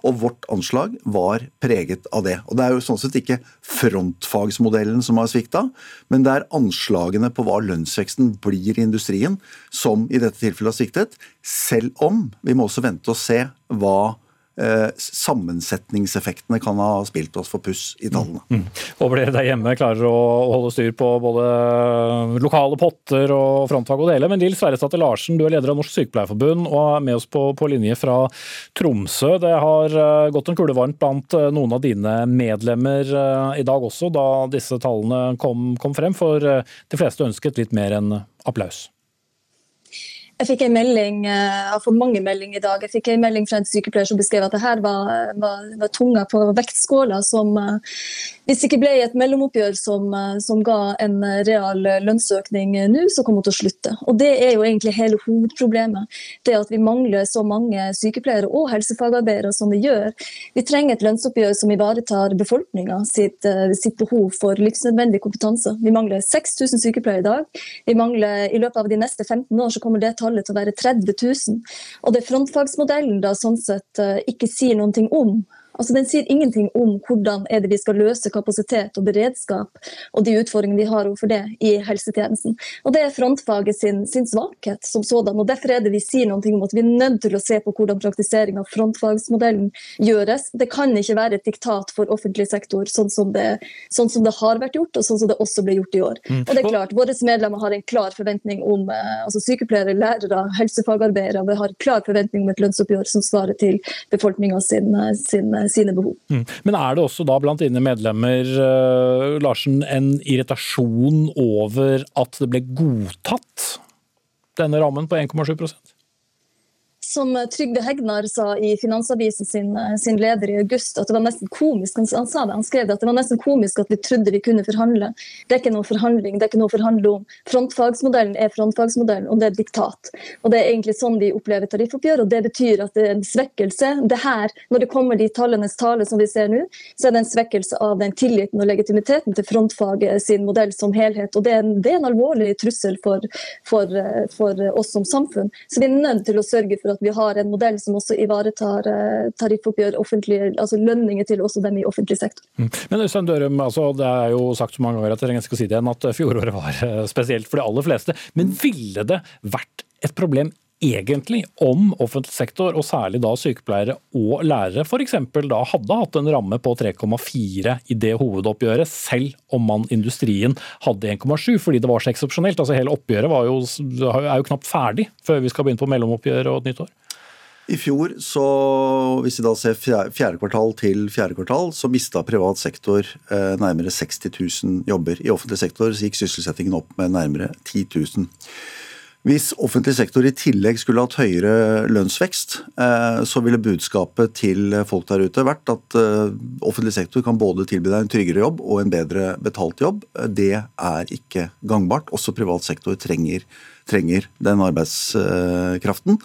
Og vårt anslag var preget av det. Og Det er jo sånn sett ikke frontfagsmodellen som har svikta, men det er anslagene på hva lønnsveksten blir i industrien som i dette tilfellet har sviktet. Selv om vi må også vente og se hva Eh, sammensetningseffektene kan ha spilt oss for puss i tallene. Mm. Håper dere der hjemme klarer å holde styr på både lokale potter og frontfag og dele. Men Lill Sverresdatter Larsen, du er leder av Norsk Sykepleierforbund og er med oss på, på, linje fra Tromsø. Det har eh, gått en kule varmt blant eh, noen av dine medlemmer i dag også, da disse tallene kom, kom frem. For de fleste ønsket litt mer enn applaus. Jeg fikk en melding, eh, jeg har fått mange meldinger i dag. Jeg fikk en melding fra en sykepleier som beskrev at det her var, var, var tunga på vektskåla som eh, hvis det ikke ble et mellomoppgjør som, eh, som ga en real lønnsøkning nå, så kom hun til å slutte. Og Det er jo egentlig hele hovedproblemet. Det at vi mangler så mange sykepleiere og helsefagarbeidere som vi gjør. Vi trenger et lønnsoppgjør som ivaretar befolkninga sitt, sitt, behov for livsnødvendig kompetanse. Vi mangler 6000 sykepleiere i dag. Vi mangler I løpet av de neste 15 år så kommer det tallet tallet til å være 30 000. Og det frontfagsmodellen da sånn sett eh, ikke sier noen ting om Altså, Den sier ingenting om hvordan er det vi skal løse kapasitet og beredskap og de utfordringene vi har overfor det i helsetjenesten. Og Det er frontfaget sin, sin svakhet som sådan. og Derfor er det vi sier noe om at vi er nødt til å se på hvordan praktisering av frontfagsmodellen gjøres. Det kan ikke være et diktat for offentlig sektor sånn som det, sånn som det har vært gjort, og sånn som det også ble gjort i år. Mm. Og det er klart, Våre medlemmer har en klar forventning om eh, altså sykepleiere, lærere, helsefagarbeidere. Vi har en klar forventning om et lønnsoppgjør som svarer til befolkninga sin, sin, sine behov. Mm. Men er det også da blant dine medlemmer uh, Larsen, en irritasjon over at det ble godtatt denne rammen på 1,7 som Trygve Hegnar sa i Finansavisen sin, sin, leder i august, at det var nesten komisk han sa det, han skrev det, at det var nesten komisk at vi trodde vi kunne forhandle. Det er ikke noe forhandling, det er ikke noe å forhandle om. Frontfagsmodellen er frontfagsmodellen, og det er diktat. Og Det er egentlig sånn vi opplever tariffoppgjør, og det betyr at det er en svekkelse. Det her, Når det kommer de tallenes tale som vi ser nå, så er det en svekkelse av den tilliten og legitimiteten til frontfaget sin modell som helhet. og Det er en, det er en alvorlig trussel for, for, for oss som samfunn. Så vi er nødt til å sørge for at at vi har en modell som også ivaretar eh, tariffoppgjør, altså lønninger til også dem i offentlig sektor. Mm. Men Øystein Dørum, altså, det er jo sagt så mange ganger at jeg trenger ikke si det igjen, at fjoråret var eh, spesielt for de aller fleste. Men ville det vært et problem egentlig om offentlig sektor, og særlig da sykepleiere og lærere, f.eks. da hadde hatt en ramme på 3,4 i det hovedoppgjøret, selv om man industrien hadde 1,7, fordi det var så eksepsjonelt. Altså, hele oppgjøret jo, er jo knapt ferdig før vi skal begynne på mellomoppgjør og et nytt år. I fjor, så, hvis vi da ser fjerde kvartal til fjerde kvartal, så mista privat sektor eh, nærmere 60 000 jobber. I offentlig sektor gikk sysselsettingen opp med nærmere 10 000. Hvis offentlig sektor i tillegg skulle hatt høyere lønnsvekst, eh, så ville budskapet til folk der ute vært at eh, offentlig sektor kan både tilby deg en tryggere jobb og en bedre betalt jobb. Det er ikke gangbart. Også privat sektor trenger, trenger den arbeidskraften.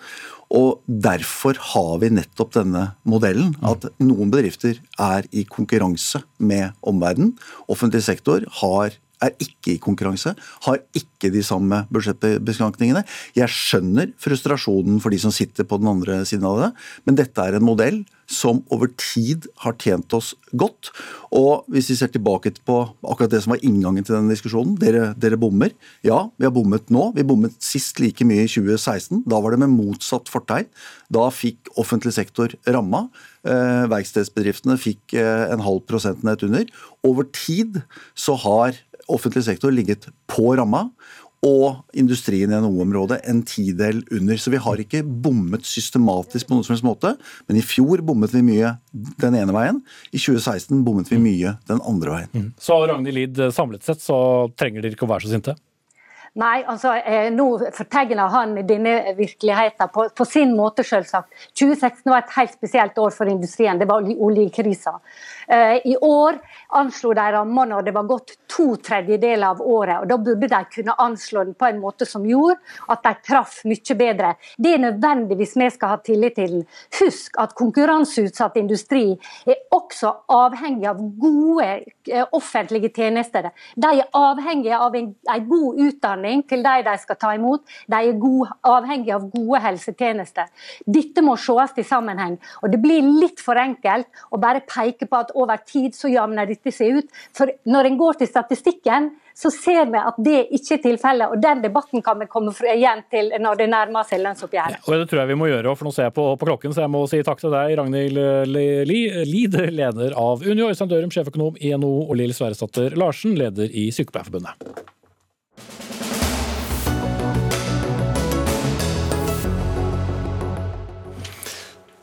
Og Derfor har vi nettopp denne modellen. At noen bedrifter er i konkurranse med omverdenen. Offentlig sektor har er ikke i konkurranse, har ikke de samme budsjettbeskrankningene. Jeg skjønner frustrasjonen for de som sitter på den andre siden av det, men dette er en modell som over tid har tjent oss godt. Og hvis vi ser tilbake på akkurat det som var inngangen til denne diskusjonen, dere, dere bommer. Ja, vi har bommet nå. Vi bommet sist like mye i 2016. Da var det med motsatt fortegn. Da fikk offentlig sektor ramma. Eh, verkstedsbedriftene fikk eh, en halv prosentenhet under. Over tid så har offentlig sektor ligget på ramma, og industrien i NHO-området en tidel under. Så vi har ikke bommet systematisk på noen som helst måte. Men i fjor bommet vi mye den ene veien. I 2016 bommet vi mye den andre veien. Mm. Så Ragnhild Lid, samlet sett så trenger dere ikke å være så sinte? Nei, altså eh, nå fortegner han denne virkeligheten på, på sin måte, selvsagt. 2016 var et helt spesielt år for industrien. Det var oljekrisa. Eh, I år anslo de ramma når det var gått to tredjedeler av året. og Da burde de kunne anslå den på en måte som gjorde at de traff mye bedre. Det er nødvendig hvis vi skal ha tillit til den. Husk at konkurranseutsatt industri er også avhengig av gode eh, offentlige tjenester. De er avhengige av en, en god utdanning til de de skal ta imot. De er gode, avhengige av gode helsetjenester. Dette må ses i sammenheng. og Det blir litt for enkelt å bare peke på at over tid så jevner dette seg ut. For når en går til statistikken, så ser vi at det ikke er tilfellet. Og den debatten kan vi komme igjen til når det nærmer seg lønnsoppgjøret. Ja, det tror jeg vi må gjøre, for nå ser jeg på, på, klokken, så jeg må si takk til deg, Ragnhild Lid, leder av Unio, Øystein Dørum, sjeføkonom i NHO, og Lill Sverresdatter Larsen, leder i Sykepleierforbundet.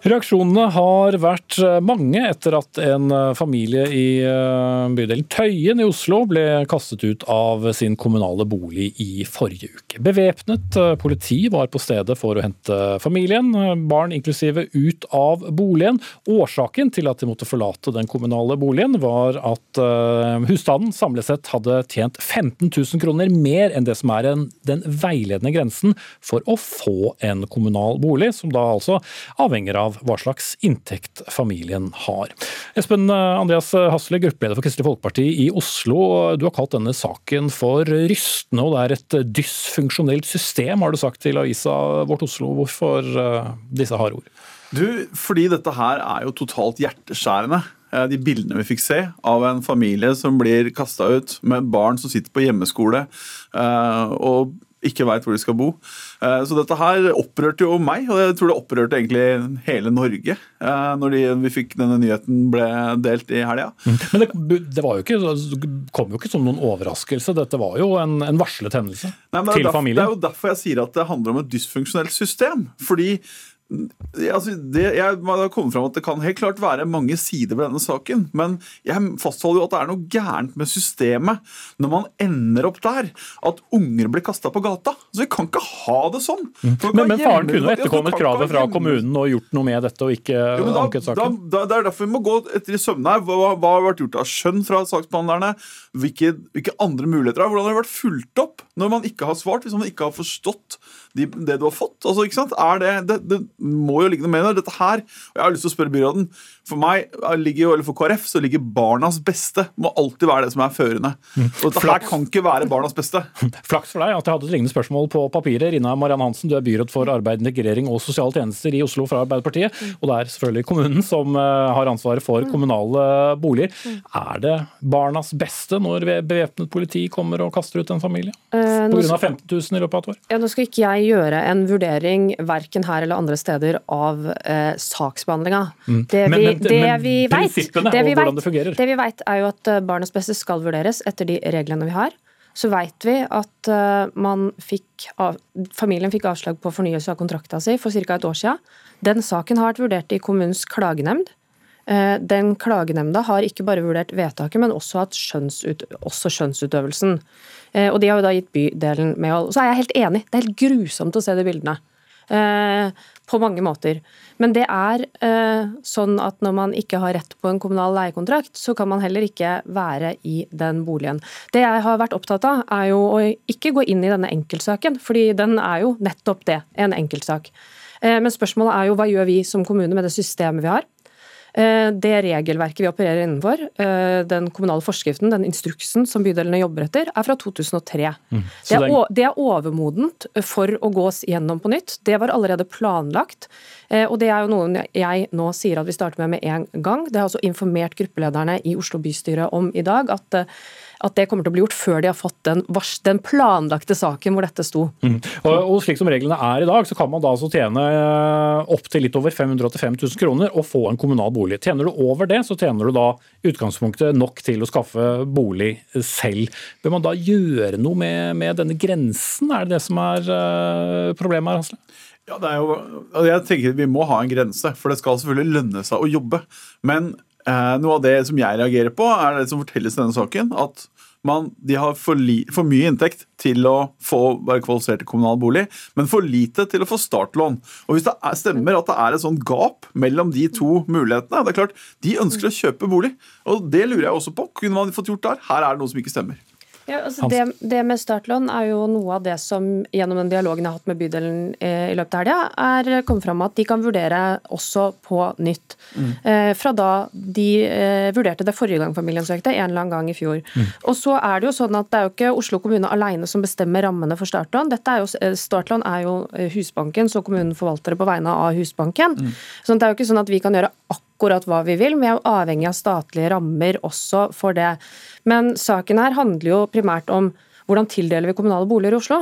Reaksjonene har vært eh, mange etter at en eh, familie i eh, bydelen Tøyen i Oslo ble kastet ut av sin kommunale bolig i forrige uke. Bevæpnet politi var på stedet for å hente familien, barn inklusive, ut av boligen. Årsaken til at de måtte forlate den kommunale boligen, var at husstanden samlet sett hadde tjent 15 000 kroner mer enn det som er den veiledende grensen for å få en kommunal bolig, som da altså avhenger av hva slags inntekt familien har. Espen Andreas Hasle, gruppeleder for Kristelig Folkeparti i Oslo. Du har kalt denne saken for rystende, og det er et dysfunksjonelt system, har du sagt til avisa Vårt Oslo. Hvorfor disse harde ord? Du, fordi dette her er jo totalt hjerteskjærende. Eh, de bildene vi fikk se av en familie som blir kasta ut med barn som sitter på hjemmeskole eh, og ikke veit hvor de skal bo. Eh, så dette her opprørte jo meg, og jeg tror det opprørte egentlig hele Norge når de, vi fikk denne nyheten ble delt i helga. Mm. Men det, det, jo ikke, det, kom jo ikke som noen overraskelse. Dette var jo en, en varslet hendelse Nei, til derfor, familien. Det er jo derfor jeg sier at det handler om et dysfunksjonelt system. fordi Altså, det, jeg har kommet fram at det kan helt klart være mange sider ved denne saken, men jeg fastholder jo at det er noe gærent med systemet når man ender opp der at unger blir kasta på gata. Så Vi kan ikke ha det sånn. Mm. Men, men, faren kunne jo etterkommet kravet fra kommunen og gjort noe med dette og ikke jo, da, anket saken? Da, da, det er derfor vi må gå etter i sømmene her. Hva, hva, har vært gjort av skjønn fra saksbehandlerne? Hvilke, hvilke andre muligheter er Hvordan har det vært fulgt opp når man ikke har svart, hvis man ikke har forstått de, det du har fått? Altså, ikke sant? Er det, det, det må jo ligge noe med der. Dette her, og Jeg har lyst til å spørre byråden. For meg, ligger jo, eller for KrF så ligger barnas beste må alltid være det som er førende. Mm. Og dette her kan ikke være barnas beste. Flaks for deg at jeg hadde et lignende spørsmål på papiret. Rina Marianne Hansen, du er byråd for arbeid, integrering og sosiale tjenester i Oslo fra Arbeiderpartiet. Mm. Og det er selvfølgelig kommunen som eh, har ansvaret for mm. kommunale boliger. Er det barnas beste når bevæpnet politi kommer og kaster ut en familie? Eh, Pga. 15 000 i løpet av et år? Ja, nå skal ikke jeg gjøre en vurdering verken her eller andre steder av eh, saksbehandlinga. Mm. Det, men, men, det, men vi vet, det fungerer? Det vi vet er jo at eh, barnets beste skal vurderes etter de reglene vi har. Så vet vi at uh, fikk av, familien fikk avslag på fornyelse av kontrakta si for ca. et år siden. Den saken har vært vurdert i kommunens klagenemnd. Uh, den klagenemnda har ikke bare vurdert vedtaket, men også, skjønnsut, også skjønnsutøvelsen. Uh, og De har jo da gitt bydelen medhold. Så er jeg helt enig, det er helt grusomt å se de bildene. Eh, på mange måter. Men det er eh, sånn at når man ikke har rett på en kommunal leiekontrakt, så kan man heller ikke være i den boligen. Det jeg har vært opptatt av, er jo å ikke gå inn i denne enkeltsaken, fordi den er jo nettopp det, en enkeltsak. Eh, men spørsmålet er jo hva gjør vi som kommune med det systemet vi har? Eh, det regelverket vi opererer innenfor, eh, den kommunale forskriften, den instruksen som bydelene jobber etter, er fra 2003. Mm. Det, er, det, er, overmodent for å gås gjennom på nytt. Det var allerede planlagt. Eh, og det er jo noe jeg nå sier at vi starter med med en gang. Det har også informert gruppelederne i Oslo bystyre om i dag. at at det kommer til å bli gjort før de har fått den, den planlagte saken hvor dette sto. Mm. Og, og, slik som reglene er i dag, så kan man da altså tjene eh, opptil litt over 585 000 kroner og få en kommunal bolig. Tjener du over det, så tjener du da utgangspunktet nok til å skaffe bolig selv. Bør man da gjøre noe med, med denne grensen, er det det som er uh, problemet her, Hasle? Ja, det er jo, altså, jeg tenker Vi må ha en grense, for det skal selvfølgelig lønne seg å jobbe. Men noe av det som jeg reagerer på, er det som fortelles i denne saken. At man, de har for, li, for, mye inntekt til å få være kvalifisert til kommunal bolig, men for lite til å få startlån. Og Hvis det er, stemmer at det er et sånt gap mellom de to mulighetene det er klart, De ønsker å kjøpe bolig, og det lurer jeg også på. Kunne man fått gjort der? Her er det noe som ikke stemmer. Ja, altså det, det, med startlån er jo noe av det som gjennom den dialogen jeg har hatt med bydelen eh, i løpet av helga, er kommet fram at de kan vurdere også på nytt. Mm. Eh, fra da de eh, vurderte det forrige gang familien søkte, en eller annen gang i fjor. Mm. Og så er det jo sånn at det er jo ikke Oslo kommune alene som bestemmer rammene for startlån. Dette er jo, eh, startlån er jo eh, Husbanken, så kommunen forvalter det på vegne av Husbanken. Mm. Så det er jo ikke sånn at vi kan gjøre akkurat akkurat hva vi vil. Vi er avhengig av statlige rammer også for det. Men saken her handler jo primært om hvordan tildeler vi kommunale boliger i Oslo.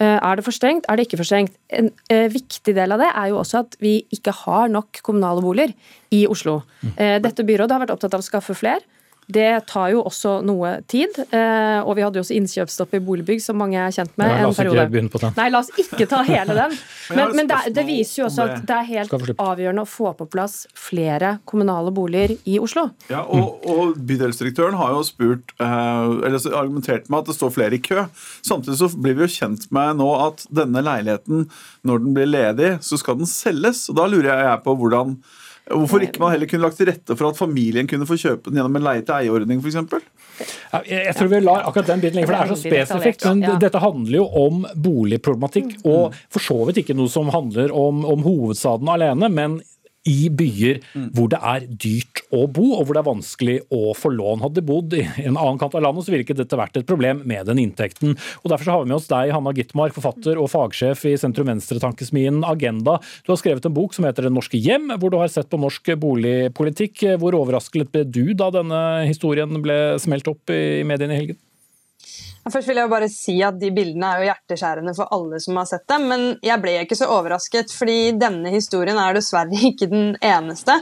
Eh, er det for strengt? Er det ikke for strengt? En eh, viktig del av det er jo også at vi ikke har nok kommunale boliger i Oslo. Mm. Eh, dette byrådet har vært opptatt av å skaffe flere. Det tar jo også noe tid. Eh, og vi hadde jo også innkjøpsstopp i boligbygg, som mange er kjent med. Ja, la oss ikke begynne på den. Nei, la oss ikke ta hele den. Men, men det, det, viser jo også at det er helt avgjørende å få på plass flere kommunale boliger i Oslo. Ja, og, og bydelsdirektøren har jo spurt, eh, eller argumentert med at det står flere i kø. Samtidig så blir vi jo kjent med nå at denne leiligheten, når den blir ledig, så skal den selges. Og da lurer jeg på hvordan Hvorfor ikke man heller kunne lagt til rette for at familien kunne få kjøpe den gjennom en leie-til-eie-ordning f.eks.? Jeg tror vi lar akkurat den biten ligge, for det er så spesifikt. Men dette handler jo om boligproblematikk, mm. og for så vidt ikke noe som handler om, om hovedstaden alene. men i byer hvor det er dyrt å bo, og hvor det er vanskelig å få lån. Hadde de bodd i en annen kant av landet, så ville ikke dette vært et problem med den inntekten. Og Derfor så har vi med oss deg, Hanna Gitmark, forfatter og fagsjef i sentrum-venstre-tankesmien Agenda. Du har skrevet en bok som heter Det norske hjem, hvor du har sett på norsk boligpolitikk. Hvor overrasket ble du da denne historien ble smelt opp i mediene i helgen? Først vil jeg bare si at De bildene er jo hjerteskjærende for alle som har sett dem, men jeg ble ikke så overrasket, fordi denne historien er dessverre ikke den eneste.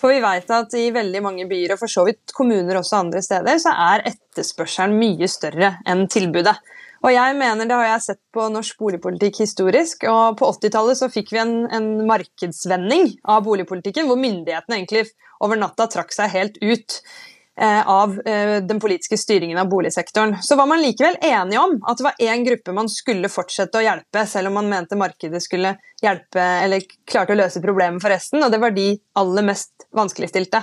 For vi vet at i veldig mange byer, og for så vidt kommuner også andre steder, så er etterspørselen mye større enn tilbudet. Og jeg mener, Det har jeg sett på norsk boligpolitikk historisk. og På 80-tallet så fikk vi en, en markedsvending av boligpolitikken, hvor myndighetene egentlig over natta trakk seg helt ut. Eh, av eh, den politiske styringen av boligsektoren. Så var man likevel enige om at det var én gruppe man skulle fortsette å hjelpe, selv om man mente markedet skulle hjelpe eller klarte å løse problemet for resten, og det var de aller mest vanskeligstilte.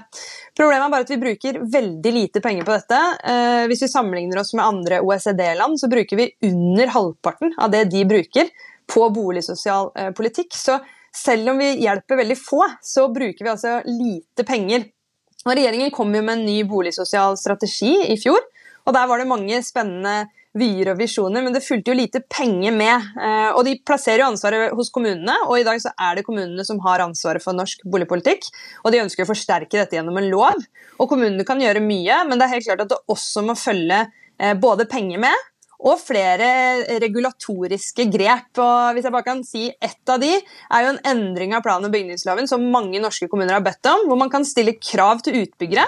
Problemet er bare at vi bruker veldig lite penger på dette. Eh, hvis vi sammenligner oss med andre OECD-land, så bruker vi under halvparten av det de bruker på boligsosial politikk. Så selv om vi hjelper veldig få, så bruker vi altså lite penger regjeringen kom jo med en ny boligsosial strategi i fjor. og Der var det mange spennende vyer og visjoner, men det fulgte jo lite penger med. Eh, og De plasserer jo ansvaret hos kommunene, og i dag så er det kommunene som har ansvaret for norsk boligpolitikk. og De ønsker å forsterke dette gjennom en lov. og Kommunene kan gjøre mye, men det er helt klart at det også må følge eh, både penger med, og flere regulatoriske grep. Og hvis jeg bare kan si Ett av de er jo en endring av plan- og bygningsloven som mange norske kommuner har bedt om, hvor man kan stille krav til utbyggere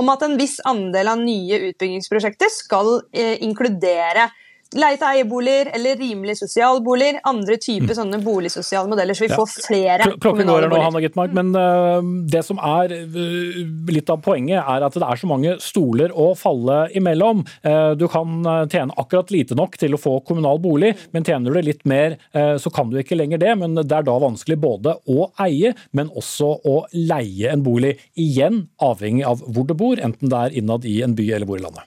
om at en viss andel av nye utbyggingsprosjekter skal eh, inkludere leie-til-eie-boliger eller rimelige sosialboliger. Andre typer mm. sånne boligsosiale modeller, så vi ja. får flere Klokken går nå, Hanna Gittmark, men uh, det som er uh, litt av poenget, er at det er så mange stoler å falle imellom. Uh, du kan tjene akkurat lite nok til å få kommunal bolig, men tjener du litt mer, så kan du ikke lenger det. Men det er da vanskelig både å eie, men også å leie en bolig. Igjen avhengig av hvor du bor, enten det er innad i en by eller hvor i landet.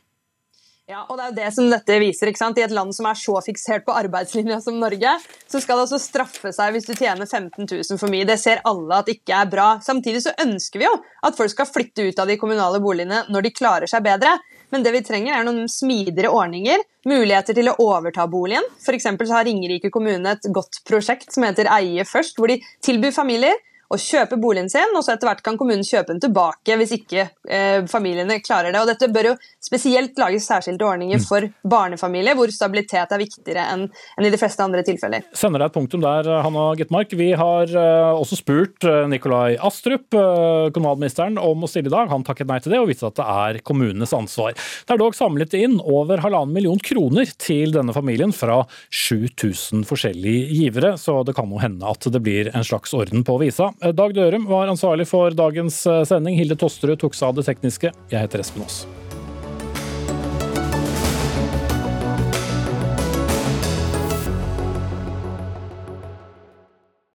Ja, og det er jo det som dette viser. ikke sant? I et land som er så fiksert på arbeidslinja som Norge, så skal det også straffe seg hvis du tjener 15 000 for mye. Det ser alle at ikke er bra. Samtidig så ønsker vi jo at folk skal flytte ut av de kommunale boligene når de klarer seg bedre. Men det vi trenger er noen smidigere ordninger, muligheter til å overta boligen. For så har Ringerike kommune et godt prosjekt som heter Eie først, hvor de tilbyr familier å kjøpe boligen sin, og så etter hvert kan kommunen kjøpe den tilbake hvis ikke eh, familiene klarer det. Og Dette bør jo spesielt lages særskilte ordninger mm. for barnefamilier, hvor stabilitet er viktigere enn, enn i de fleste andre tilfeller. Sender deg et punktum der, Hanna Gitmark. Vi har eh, også spurt uh, Nikolai Astrup, eh, kommunalministeren, om å stille i dag. Han takket nei til det og viste at det er kommunenes ansvar. Det er dog samlet inn over halvannen million kroner til denne familien fra 7000 forskjellige givere, så det kan jo hende at det blir en slags orden på visa. Dag Dørum var ansvarlig for dagens sending. Hilde Tosterud tok seg av det tekniske. Jeg heter Espen Aas.